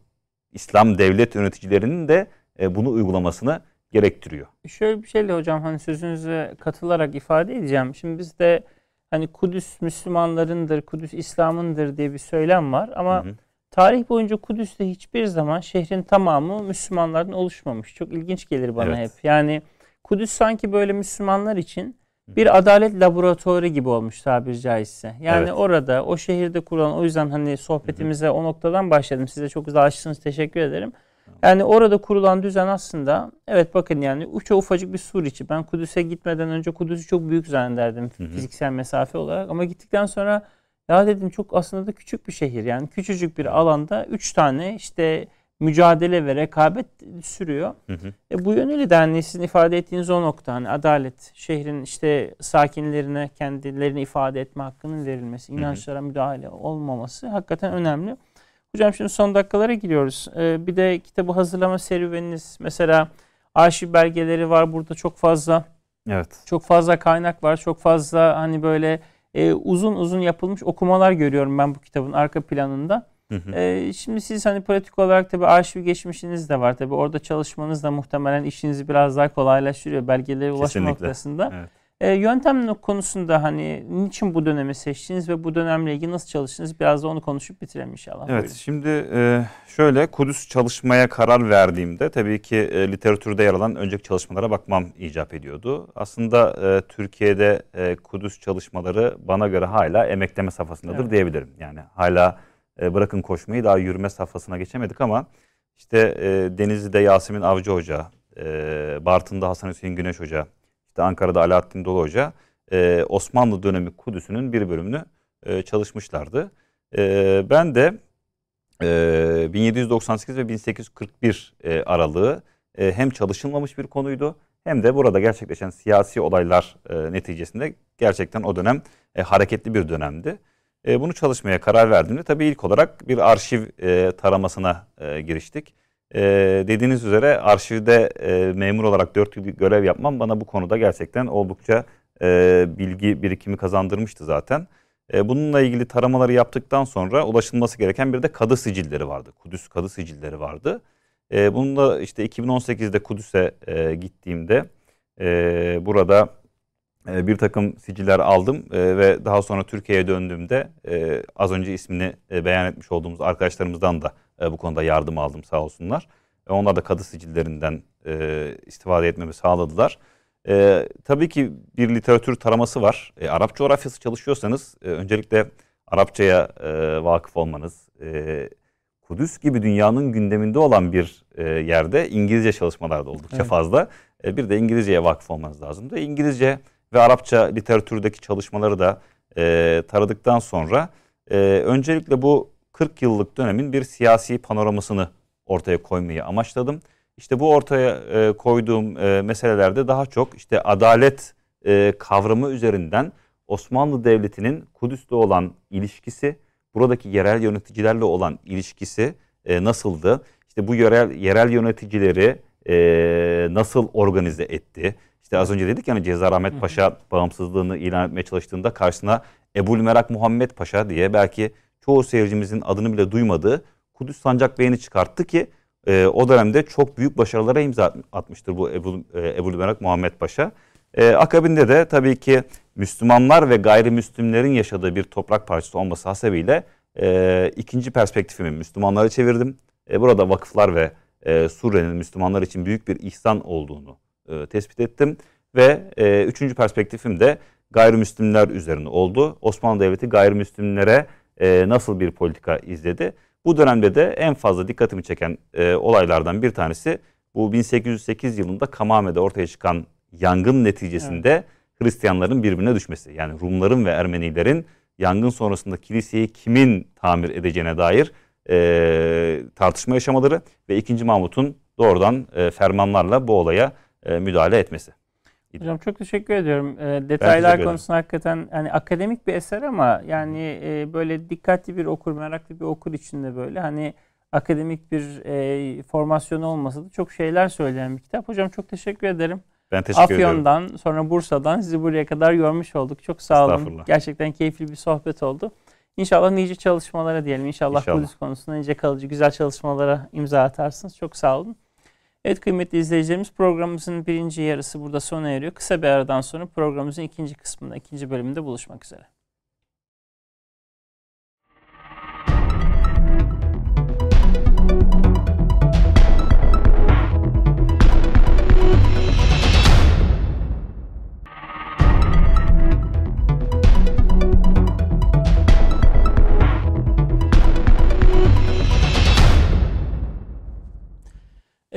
İslam devlet yöneticilerinin de e, bunu uygulamasını gerektiriyor. Şöyle bir şeyle hocam hani sözünüze katılarak ifade edeceğim. Şimdi biz de hani Kudüs Müslümanlarındır, Kudüs İslam'ındır diye bir söylem var ama hı hı. tarih boyunca Kudüs'te hiçbir zaman şehrin tamamı Müslümanlardan oluşmamış. Çok ilginç gelir bana evet. hep. Yani Kudüs sanki böyle Müslümanlar için bir adalet laboratuvarı gibi olmuş tabiri caizse. Yani evet. orada o şehirde kurulan o yüzden hani sohbetimize hı hı. o noktadan başladım. Size çok güzel açtınız. Teşekkür ederim. Yani orada kurulan düzen aslında evet bakın yani uça ufacık bir sur içi. Ben Kudüs'e gitmeden önce Kudüs'ü çok büyük zannederdim hı hı. fiziksel mesafe olarak ama gittikten sonra ya dedim çok aslında da küçük bir şehir. Yani küçücük bir alanda üç tane işte mücadele ve rekabet sürüyor. Hı hı. E, bu yönüyle de hani sizin ifade ettiğiniz o nokta hani adalet, şehrin işte sakinlerine kendilerini ifade etme hakkının verilmesi, inançlara hı hı. müdahale olmaması hakikaten önemli. Hocam şimdi son dakikalara giriyoruz. Ee, bir de kitabı hazırlama serüveniniz mesela arşiv belgeleri var burada çok fazla. Evet. Çok fazla kaynak var. Çok fazla hani böyle e, uzun uzun yapılmış okumalar görüyorum ben bu kitabın arka planında. Hı hı. E, şimdi siz hani pratik olarak tabi arşiv geçmişiniz de var. Tabi orada çalışmanız da muhtemelen işinizi biraz daha kolaylaştırıyor belgelere ulaşma noktasında. Evet. E, yöntem konusunda hani niçin bu dönemi seçtiniz ve bu dönemle ilgili nasıl çalıştınız? Biraz da onu konuşup bitirelim inşallah. Evet Buyurun. şimdi e, şöyle Kudüs çalışmaya karar verdiğimde tabii ki e, literatürde yer alan önceki çalışmalara bakmam icap ediyordu. Aslında e, Türkiye'de e, Kudüs çalışmaları bana göre hala emekleme safhasındadır evet. diyebilirim. Yani hala e, bırakın koşmayı daha yürüme safhasına geçemedik ama işte e, Denizli'de Yasemin Avcı Hoca, e, Bartın'da Hasan Hüseyin Güneş Hoca, işte Ankara'da Alaaddin Dolu Hoca e, Osmanlı dönemi Kudüs'ünün bir bölümünü e, çalışmışlardı. E, ben de e, 1798 ve 1841 e, aralığı e, hem çalışılmamış bir konuydu hem de burada gerçekleşen siyasi olaylar e, neticesinde gerçekten o dönem e, hareketli bir dönemdi. E, bunu çalışmaya karar verdiğimde tabii ilk olarak bir arşiv e, taramasına e, giriştik. E, dediğiniz üzere arşivde e, memur olarak 4 yıl görev yapmam bana bu konuda gerçekten oldukça e, bilgi birikimi kazandırmıştı zaten. E, bununla ilgili taramaları yaptıktan sonra ulaşılması gereken bir de kadı sicilleri vardı. Kudüs kadı sicilleri vardı. E, bununla işte 2018'de Kudüs'e e, gittiğimde e, burada e, bir takım siciller aldım e, ve daha sonra Türkiye'ye döndüğümde e, az önce ismini e, beyan etmiş olduğumuz arkadaşlarımızdan da e, bu konuda yardım aldım sağ olsunlar. E, onlar da kadı sicillerinden e, istifade etmemi sağladılar. E, tabii ki bir literatür taraması var. E, Arap coğrafyası çalışıyorsanız e, öncelikle Arapçaya e, vakıf olmanız, e, Kudüs gibi dünyanın gündeminde olan bir e, yerde İngilizce çalışmalar da oldukça evet. fazla. E, bir de İngilizceye vakıf olmanız lazımdı. İngilizce ve Arapça literatürdeki çalışmaları da e, taradıktan sonra e, öncelikle bu 40 yıllık dönemin bir siyasi panoramasını ortaya koymayı amaçladım. İşte bu ortaya e, koyduğum e, meselelerde daha çok işte adalet e, kavramı üzerinden Osmanlı Devleti'nin Kudüs'te olan ilişkisi, buradaki yerel yöneticilerle olan ilişkisi e, nasıldı? İşte bu yerel yerel yöneticileri e, nasıl organize etti? İşte az önce dedik yani Cezar Ahmet Paşa bağımsızlığını ilan etmeye çalıştığında karşısına Ebul Merak Muhammed Paşa diye belki çoğu seyircimizin adını bile duymadığı Kudüs Sancak Bey'ini çıkarttı ki e, o dönemde çok büyük başarılara imza atmıştır bu Ebul, e, Ebul Merak Muhammed Paşa. E, akabinde de tabii ki Müslümanlar ve gayrimüslimlerin yaşadığı bir toprak parçası olması hasebiyle e, ikinci perspektifimi Müslümanlara çevirdim. E, burada vakıflar ve e, Suriye'nin Müslümanlar için büyük bir ihsan olduğunu e, tespit ettim. Ve e, üçüncü perspektifim de gayrimüslimler üzerine oldu. Osmanlı Devleti gayrimüslimlere e, nasıl bir politika izledi? Bu dönemde de en fazla dikkatimi çeken e, olaylardan bir tanesi bu 1808 yılında Kamame'de ortaya çıkan yangın neticesinde evet. Hristiyanların birbirine düşmesi. Yani Rumların ve Ermenilerin yangın sonrasında kiliseyi kimin tamir edeceğine dair e, tartışma yaşamaları ve 2. Mahmut'un doğrudan e, fermanlarla bu olaya e, müdahale etmesi. Hocam çok teşekkür ediyorum. E, detaylar konusunda hakikaten hani akademik bir eser ama yani e, böyle dikkatli bir okur, meraklı bir okur içinde böyle hani akademik bir e, formasyon olmasa da çok şeyler söyleyen bir kitap. Hocam çok teşekkür ederim. Ben teşekkür Afyon'dan ediyorum. sonra Bursa'dan sizi buraya kadar görmüş olduk. Çok sağ olun. Gerçekten keyifli bir sohbet oldu. İnşallah nice çalışmalara diyelim. İnşallah, İnşallah. Kudüs konusunda nice kalıcı güzel çalışmalara imza atarsınız. Çok sağ olun. Evet kıymetli izleyicilerimiz programımızın birinci yarısı burada sona eriyor. Kısa bir aradan sonra programımızın ikinci kısmında, ikinci bölümünde buluşmak üzere.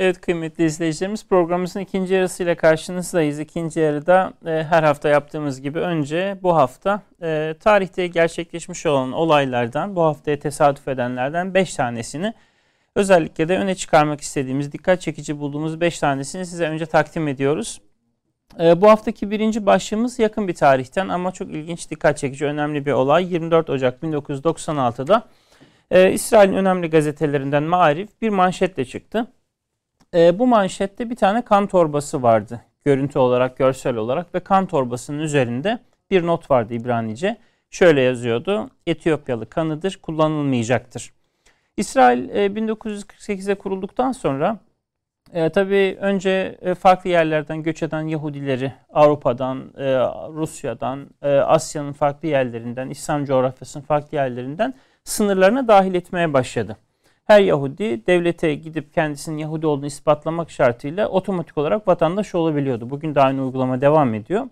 Evet kıymetli izleyicilerimiz programımızın ikinci yarısıyla karşınızdayız. İkinci yarıda e, her hafta yaptığımız gibi önce bu hafta e, tarihte gerçekleşmiş olan olaylardan, bu haftaya tesadüf edenlerden 5 tanesini özellikle de öne çıkarmak istediğimiz, dikkat çekici bulduğumuz 5 tanesini size önce takdim ediyoruz. E, bu haftaki birinci başlığımız yakın bir tarihten ama çok ilginç, dikkat çekici, önemli bir olay. 24 Ocak 1996'da e, İsrail'in önemli gazetelerinden Maarif bir manşetle çıktı e, bu manşette bir tane kan torbası vardı. Görüntü olarak, görsel olarak ve kan torbasının üzerinde bir not vardı İbranice. Şöyle yazıyordu. Etiyopyalı kanıdır, kullanılmayacaktır. İsrail e, 1948'e kurulduktan sonra E, tabii önce e, farklı yerlerden göç eden Yahudileri Avrupa'dan, e, Rusya'dan, e, Asya'nın farklı yerlerinden, İslam coğrafyasının farklı yerlerinden sınırlarına dahil etmeye başladı. Her Yahudi devlete gidip kendisinin Yahudi olduğunu ispatlamak şartıyla otomatik olarak vatandaş olabiliyordu. Bugün de aynı uygulama devam ediyor.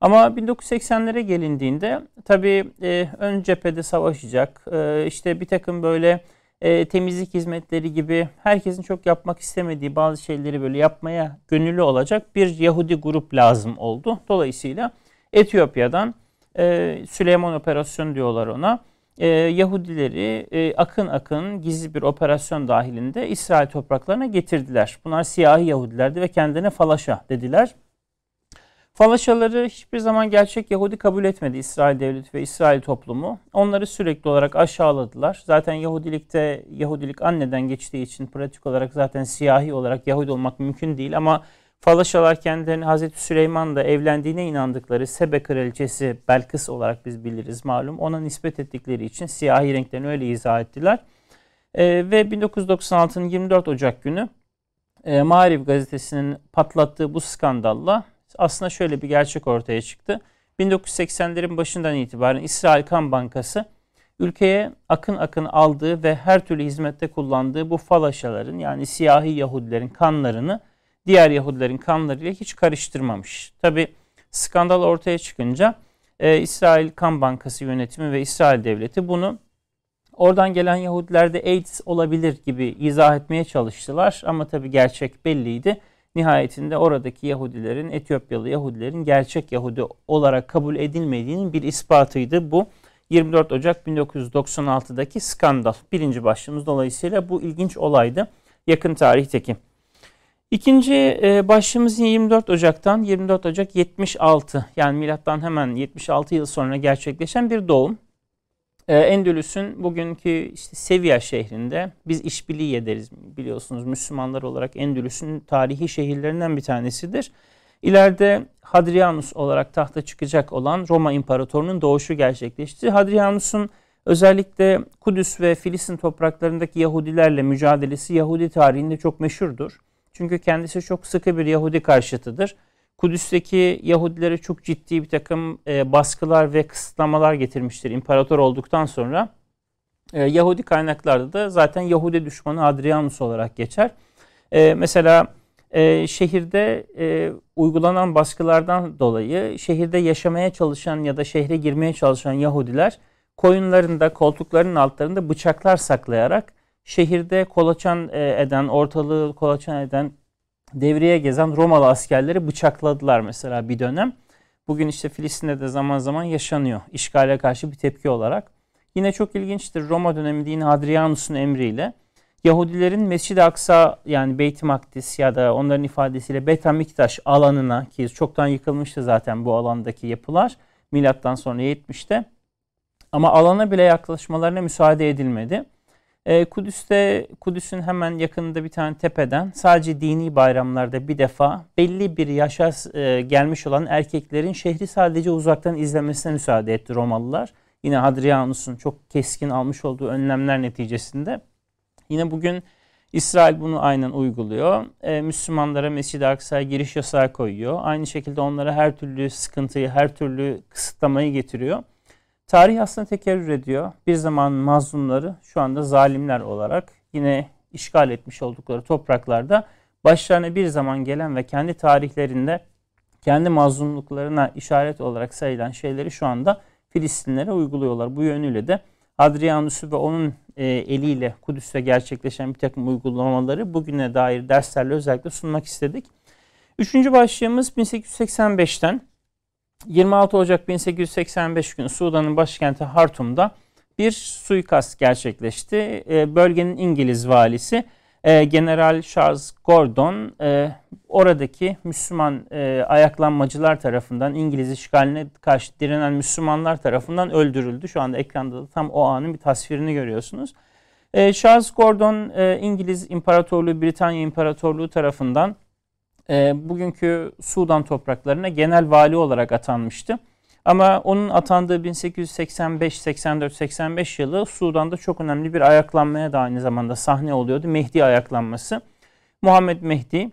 Ama 1980'lere gelindiğinde tabii e, ön cephede savaşacak, e, işte bir takım böyle e, temizlik hizmetleri gibi herkesin çok yapmak istemediği bazı şeyleri böyle yapmaya gönüllü olacak bir Yahudi grup lazım oldu. Dolayısıyla Etiyopya'dan e, Süleyman Operasyonu diyorlar ona. E, Yahudileri e, akın akın gizli bir operasyon dahilinde İsrail topraklarına getirdiler. Bunlar siyahi Yahudilerdi ve kendine falaşa dediler. Falaşaları hiçbir zaman gerçek Yahudi kabul etmedi İsrail devleti ve İsrail toplumu. Onları sürekli olarak aşağıladılar. Zaten Yahudilikte Yahudilik anneden geçtiği için pratik olarak zaten siyahi olarak Yahudi olmak mümkün değil ama Falaşalar kendilerini Hazreti Süleyman'la evlendiğine inandıkları Sebe kraliçesi Belkıs olarak biz biliriz malum. Ona nispet ettikleri için siyahi renklerini öyle izah ettiler. E, ve 1996'nın 24 Ocak günü e, Marif gazetesinin patlattığı bu skandalla aslında şöyle bir gerçek ortaya çıktı. 1980'lerin başından itibaren İsrail Kan Bankası ülkeye akın akın aldığı ve her türlü hizmette kullandığı bu falaşaların yani siyahi Yahudilerin kanlarını diğer Yahudilerin kanlarıyla hiç karıştırmamış. Tabi skandal ortaya çıkınca e, İsrail Kan Bankası yönetimi ve İsrail devleti bunu oradan gelen Yahudilerde AIDS olabilir gibi izah etmeye çalıştılar. Ama tabi gerçek belliydi. Nihayetinde oradaki Yahudilerin, Etiyopyalı Yahudilerin gerçek Yahudi olarak kabul edilmediğinin bir ispatıydı bu. 24 Ocak 1996'daki skandal. Birinci başlığımız dolayısıyla bu ilginç olaydı. Yakın tarihteki. İkinci e, başlığımız 24 Ocak'tan 24 Ocak 76 yani milattan hemen 76 yıl sonra gerçekleşen bir doğum. E, Endülüs'ün bugünkü işte Sevilla şehrinde biz işbirliği ederiz biliyorsunuz Müslümanlar olarak Endülüs'ün tarihi şehirlerinden bir tanesidir. İleride Hadrianus olarak tahta çıkacak olan Roma İmparatorunun doğuşu gerçekleşti. Hadrianus'un özellikle Kudüs ve Filistin topraklarındaki Yahudilerle mücadelesi Yahudi tarihinde çok meşhurdur. Çünkü kendisi çok sıkı bir Yahudi karşıtıdır. Kudüs'teki Yahudilere çok ciddi bir takım e, baskılar ve kısıtlamalar getirmiştir imparator olduktan sonra. E, Yahudi kaynaklarda da zaten Yahudi düşmanı Adrianus olarak geçer. E, mesela e, şehirde e, uygulanan baskılardan dolayı şehirde yaşamaya çalışan ya da şehre girmeye çalışan Yahudiler koyunlarında, koltuklarının altlarında bıçaklar saklayarak şehirde kolaçan e, eden, ortalığı kolaçan eden, devreye gezen Romalı askerleri bıçakladılar mesela bir dönem. Bugün işte Filistin'de de zaman zaman yaşanıyor işgale karşı bir tepki olarak. Yine çok ilginçtir Roma döneminde yine Hadrianus'un emriyle Yahudilerin Mescid-i Aksa yani Beyt-i Makdis ya da onların ifadesiyle Betamiktaş alanına ki çoktan yıkılmıştı zaten bu alandaki yapılar milattan sonra 70'te ama alana bile yaklaşmalarına müsaade edilmedi. E, Kudüs'te Kudüs'ün hemen yakınında bir tane tepeden sadece dini bayramlarda bir defa belli bir yaşa e, gelmiş olan erkeklerin şehri sadece uzaktan izlemesine müsaade etti Romalılar. Yine Hadrianus'un çok keskin almış olduğu önlemler neticesinde. Yine bugün İsrail bunu aynen uyguluyor. E, Müslümanlara Mescid-i Aksa'ya giriş yasağı koyuyor. Aynı şekilde onlara her türlü sıkıntıyı, her türlü kısıtlamayı getiriyor. Tarih aslında tekerrür ediyor. Bir zaman mazlumları şu anda zalimler olarak yine işgal etmiş oldukları topraklarda başlarına bir zaman gelen ve kendi tarihlerinde kendi mazlumluklarına işaret olarak sayılan şeyleri şu anda Filistinlere uyguluyorlar. Bu yönüyle de Adrianus'u ve onun e, eliyle Kudüs'te gerçekleşen bir takım uygulamaları bugüne dair derslerle özellikle sunmak istedik. Üçüncü başlığımız 1885'ten 26 Ocak 1885 günü Sudan'ın başkenti Hartum'da bir suikast gerçekleşti. E, bölgenin İngiliz valisi e, General Charles Gordon e, oradaki Müslüman ayaklanmacılar tarafından İngiliz işgaline karşı direnen Müslümanlar tarafından öldürüldü. Şu anda ekranda da tam o anın bir tasvirini görüyorsunuz. Charles Gordon İngiliz İmparatorluğu, Britanya İmparatorluğu tarafından e, bugünkü Sudan topraklarına genel vali olarak atanmıştı. Ama onun atandığı 1885, 84, 85 yılı Sudan'da çok önemli bir ayaklanmaya da aynı zamanda sahne oluyordu. Mehdi ayaklanması. Muhammed Mehdi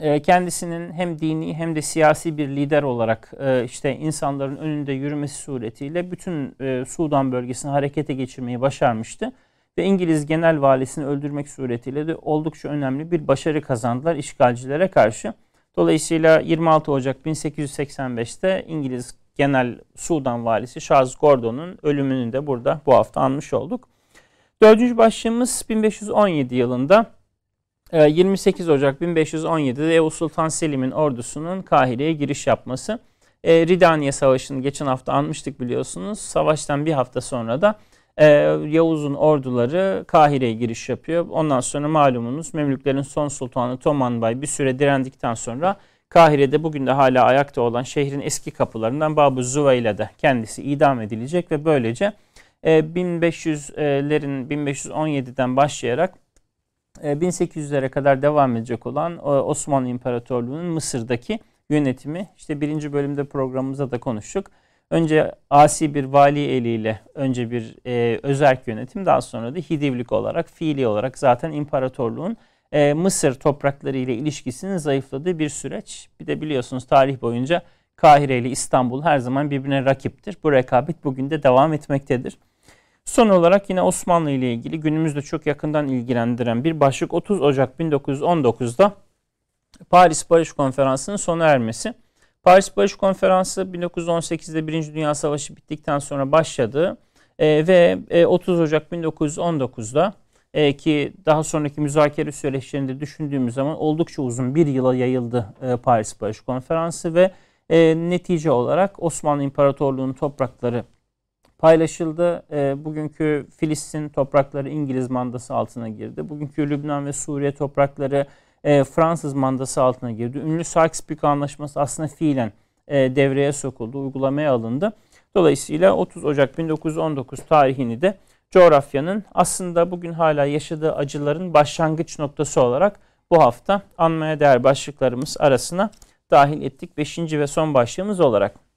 e, kendisinin hem dini hem de siyasi bir lider olarak e, işte insanların önünde yürümesi suretiyle bütün e, Sudan bölgesini harekete geçirmeyi başarmıştı. Ve İngiliz genel valisini öldürmek suretiyle de oldukça önemli bir başarı kazandılar işgalcilere karşı. Dolayısıyla 26 Ocak 1885'te İngiliz genel Sudan valisi Charles Gordon'un ölümünü de burada bu hafta anmış olduk. Dördüncü başlığımız 1517 yılında 28 ee, Ocak 1517'de Yavuz Sultan Selim'in ordusunun Kahire'ye giriş yapması. E, Ridaniye Savaşı'nı geçen hafta anmıştık biliyorsunuz. Savaştan bir hafta sonra da e, Yavuz'un orduları Kahire'ye giriş yapıyor. Ondan sonra malumunuz Memlüklerin son sultanı Tomanbay bir süre direndikten sonra Kahire'de bugün de hala ayakta olan şehrin eski kapılarından Babu Züveyle de kendisi idam edilecek ve böylece e, 1500'lerin 1517'den başlayarak 1800'lere kadar devam edecek olan Osmanlı İmparatorluğu'nun Mısır'daki yönetimi işte birinci bölümde programımızda da konuştuk. Önce asi bir vali eliyle önce bir e, özerk yönetim daha sonra da hidivlik olarak fiili olarak zaten imparatorluğun e, Mısır toprakları ile ilişkisinin zayıfladığı bir süreç. Bir de biliyorsunuz tarih boyunca Kahire ile İstanbul her zaman birbirine rakiptir. Bu rekabet bugün de devam etmektedir. Son olarak yine Osmanlı ile ilgili günümüzde çok yakından ilgilendiren bir başlık 30 Ocak 1919'da Paris Barış Konferansı'nın sona ermesi. Paris Barış Konferansı 1918'de Birinci Dünya Savaşı bittikten sonra başladı e, ve e, 30 Ocak 1919'da e, ki daha sonraki müzakere süreçlerinde düşündüğümüz zaman oldukça uzun bir yıla yayıldı e, Paris Barış Konferansı ve e, netice olarak Osmanlı İmparatorluğu'nun toprakları paylaşıldı. E, bugünkü Filistin toprakları İngiliz mandası altına girdi. Bugünkü Lübnan ve Suriye toprakları e, Fransız mandası altına girdi. Ünlü Sykes-Picot Anlaşması aslında fiilen e, devreye sokuldu, uygulamaya alındı. Dolayısıyla 30 Ocak 1919 tarihini de coğrafyanın aslında bugün hala yaşadığı acıların başlangıç noktası olarak bu hafta anmaya değer başlıklarımız arasına dahil ettik. Beşinci ve son başlığımız olarak.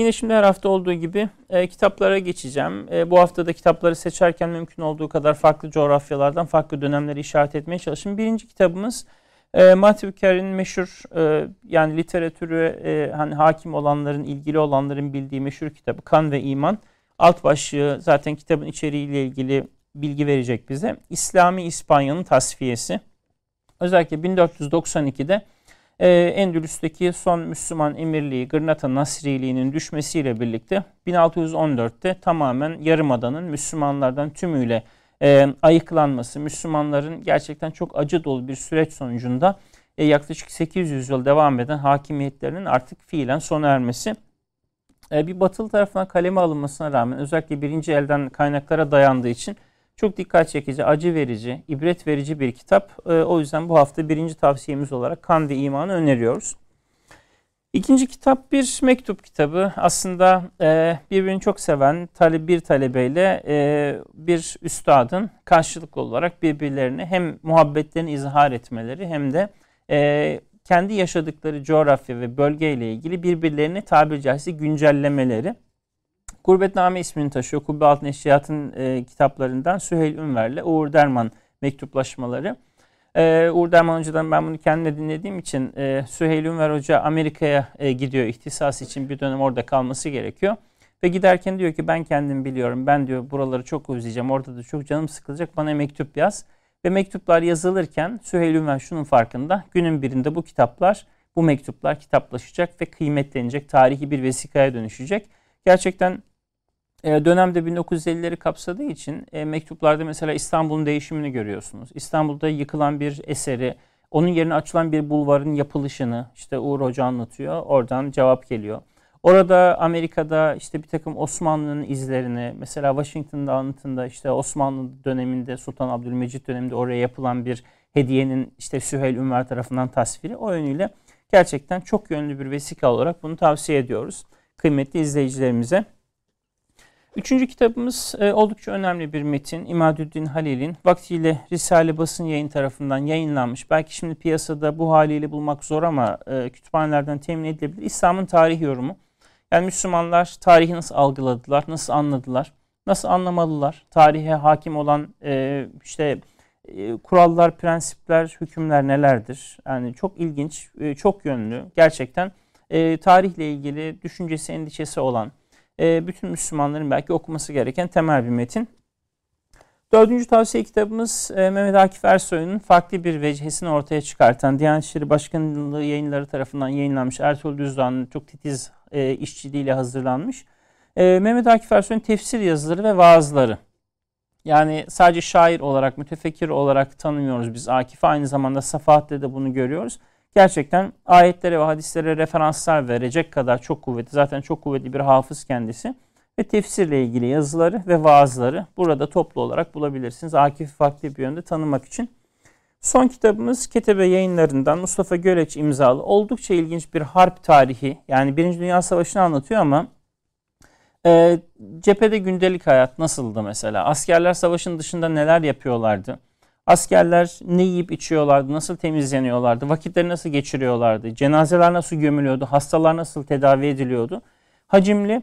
Yine şimdi her hafta olduğu gibi e, kitaplara geçeceğim. E, bu hafta da kitapları seçerken mümkün olduğu kadar farklı coğrafyalardan farklı dönemleri işaret etmeye çalıştım. Birinci kitabımız e, Matthew Carey'nin meşhur e, yani literatürü e, hani hakim olanların, ilgili olanların bildiği meşhur kitabı Kan ve İman. Alt başlığı zaten kitabın içeriğiyle ilgili bilgi verecek bize. İslami İspanya'nın tasfiyesi. Özellikle 1492'de ee, Endülüs'teki son Müslüman emirliği Gırnata Nasriliğinin düşmesiyle birlikte 1614'te tamamen Yarımada'nın Müslümanlardan tümüyle e, ayıklanması, Müslümanların gerçekten çok acı dolu bir süreç sonucunda e, yaklaşık 800 yıl devam eden hakimiyetlerinin artık fiilen sona ermesi. E, bir batılı tarafından kaleme alınmasına rağmen özellikle birinci elden kaynaklara dayandığı için çok dikkat çekici, acı verici, ibret verici bir kitap. E, o yüzden bu hafta birinci tavsiyemiz olarak Kan ve İman'ı öneriyoruz. İkinci kitap bir mektup kitabı. Aslında e, birbirini çok seven bir talebeyle e, bir üstadın karşılıklı olarak birbirlerini hem muhabbetlerini izhar etmeleri hem de e, kendi yaşadıkları coğrafya ve bölgeyle ilgili birbirlerini tabiri caizse güncellemeleri. Gurbetname ismini taşıyor. Kubbe Altın Eşkıyat'ın e, kitaplarından Süheyl Ünver'le Uğur Derman mektuplaşmaları. E, Uğur Derman Hoca'dan ben bunu kendime dinlediğim için e, Süheyl Ünver Hoca Amerika'ya e, gidiyor ihtisas için bir dönem orada kalması gerekiyor. Ve giderken diyor ki ben kendim biliyorum. Ben diyor buraları çok özleyeceğim. Orada da çok canım sıkılacak. Bana mektup yaz. Ve mektuplar yazılırken Süheyl Ünver şunun farkında. Günün birinde bu kitaplar, bu mektuplar kitaplaşacak ve kıymetlenecek. Tarihi bir vesikaya dönüşecek. Gerçekten e, dönemde 1950'leri kapsadığı için e, mektuplarda mesela İstanbul'un değişimini görüyorsunuz. İstanbul'da yıkılan bir eseri, onun yerine açılan bir bulvarın yapılışını işte Uğur Hoca anlatıyor. Oradan cevap geliyor. Orada Amerika'da işte bir takım Osmanlı'nın izlerini mesela Washington'da anıtında işte Osmanlı döneminde Sultan Abdülmecit döneminde oraya yapılan bir hediyenin işte Süheyl Ünver tarafından tasviri o yönüyle gerçekten çok yönlü bir vesika olarak bunu tavsiye ediyoruz kıymetli izleyicilerimize. Üçüncü kitabımız e, oldukça önemli bir metin. İmadüddin Halil'in vaktiyle Risale Basın Yayın tarafından yayınlanmış. Belki şimdi piyasada bu haliyle bulmak zor ama e, kütüphanelerden temin edilebilir. İslam'ın tarih yorumu. Yani Müslümanlar tarihi nasıl algıladılar, nasıl anladılar, nasıl anlamalılar? Tarihe hakim olan e, işte E, kurallar, prensipler, hükümler nelerdir? Yani çok ilginç, e, çok yönlü, gerçekten e, tarihle ilgili düşüncesi, endişesi olan e, bütün Müslümanların belki okuması gereken temel bir metin. Dördüncü tavsiye kitabımız e, Mehmet Akif Ersoy'un farklı bir vecihesini ortaya çıkartan Diyanet İşleri Başkanlığı yayınları tarafından yayınlanmış Ertuğrul Düzdağ'ın çok titiz e, işçiliğiyle hazırlanmış. E, Mehmet Akif Ersoy'un tefsir yazıları ve vaazları. Yani sadece şair olarak, mütefekkir olarak tanımıyoruz biz Akif'i. Aynı zamanda Safahat'te de bunu görüyoruz. Gerçekten ayetlere ve hadislere referanslar verecek kadar çok kuvvetli. Zaten çok kuvvetli bir hafız kendisi. Ve tefsirle ilgili yazıları ve vaazları burada toplu olarak bulabilirsiniz. Akif'i farklı bir yönde tanımak için. Son kitabımız Ketebe yayınlarından Mustafa Göleç imzalı oldukça ilginç bir harp tarihi. Yani Birinci Dünya Savaşı'nı anlatıyor ama e, cephede gündelik hayat nasıldı mesela? Askerler savaşın dışında neler yapıyorlardı? Askerler ne yiyip içiyorlardı? Nasıl temizleniyorlardı? Vakitleri nasıl geçiriyorlardı? Cenazeler nasıl gömülüyordu? Hastalar nasıl tedavi ediliyordu? Hacimli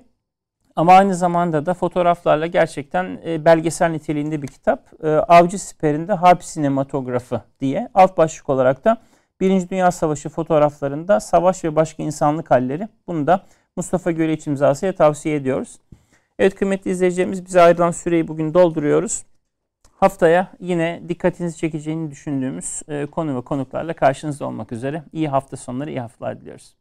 ama aynı zamanda da fotoğraflarla gerçekten e, belgesel niteliğinde bir kitap. E, Avcı Siperinde Harp Sinematografı diye alt başlık olarak da Birinci Dünya Savaşı fotoğraflarında savaş ve başka insanlık halleri. Bunu da Mustafa Göleç imzasıyla tavsiye ediyoruz. Evet kıymetli izleyicilerimiz bize ayrılan süreyi bugün dolduruyoruz. Haftaya yine dikkatinizi çekeceğini düşündüğümüz e, konu ve konuklarla karşınızda olmak üzere. İyi hafta sonları, iyi haftalar diliyoruz.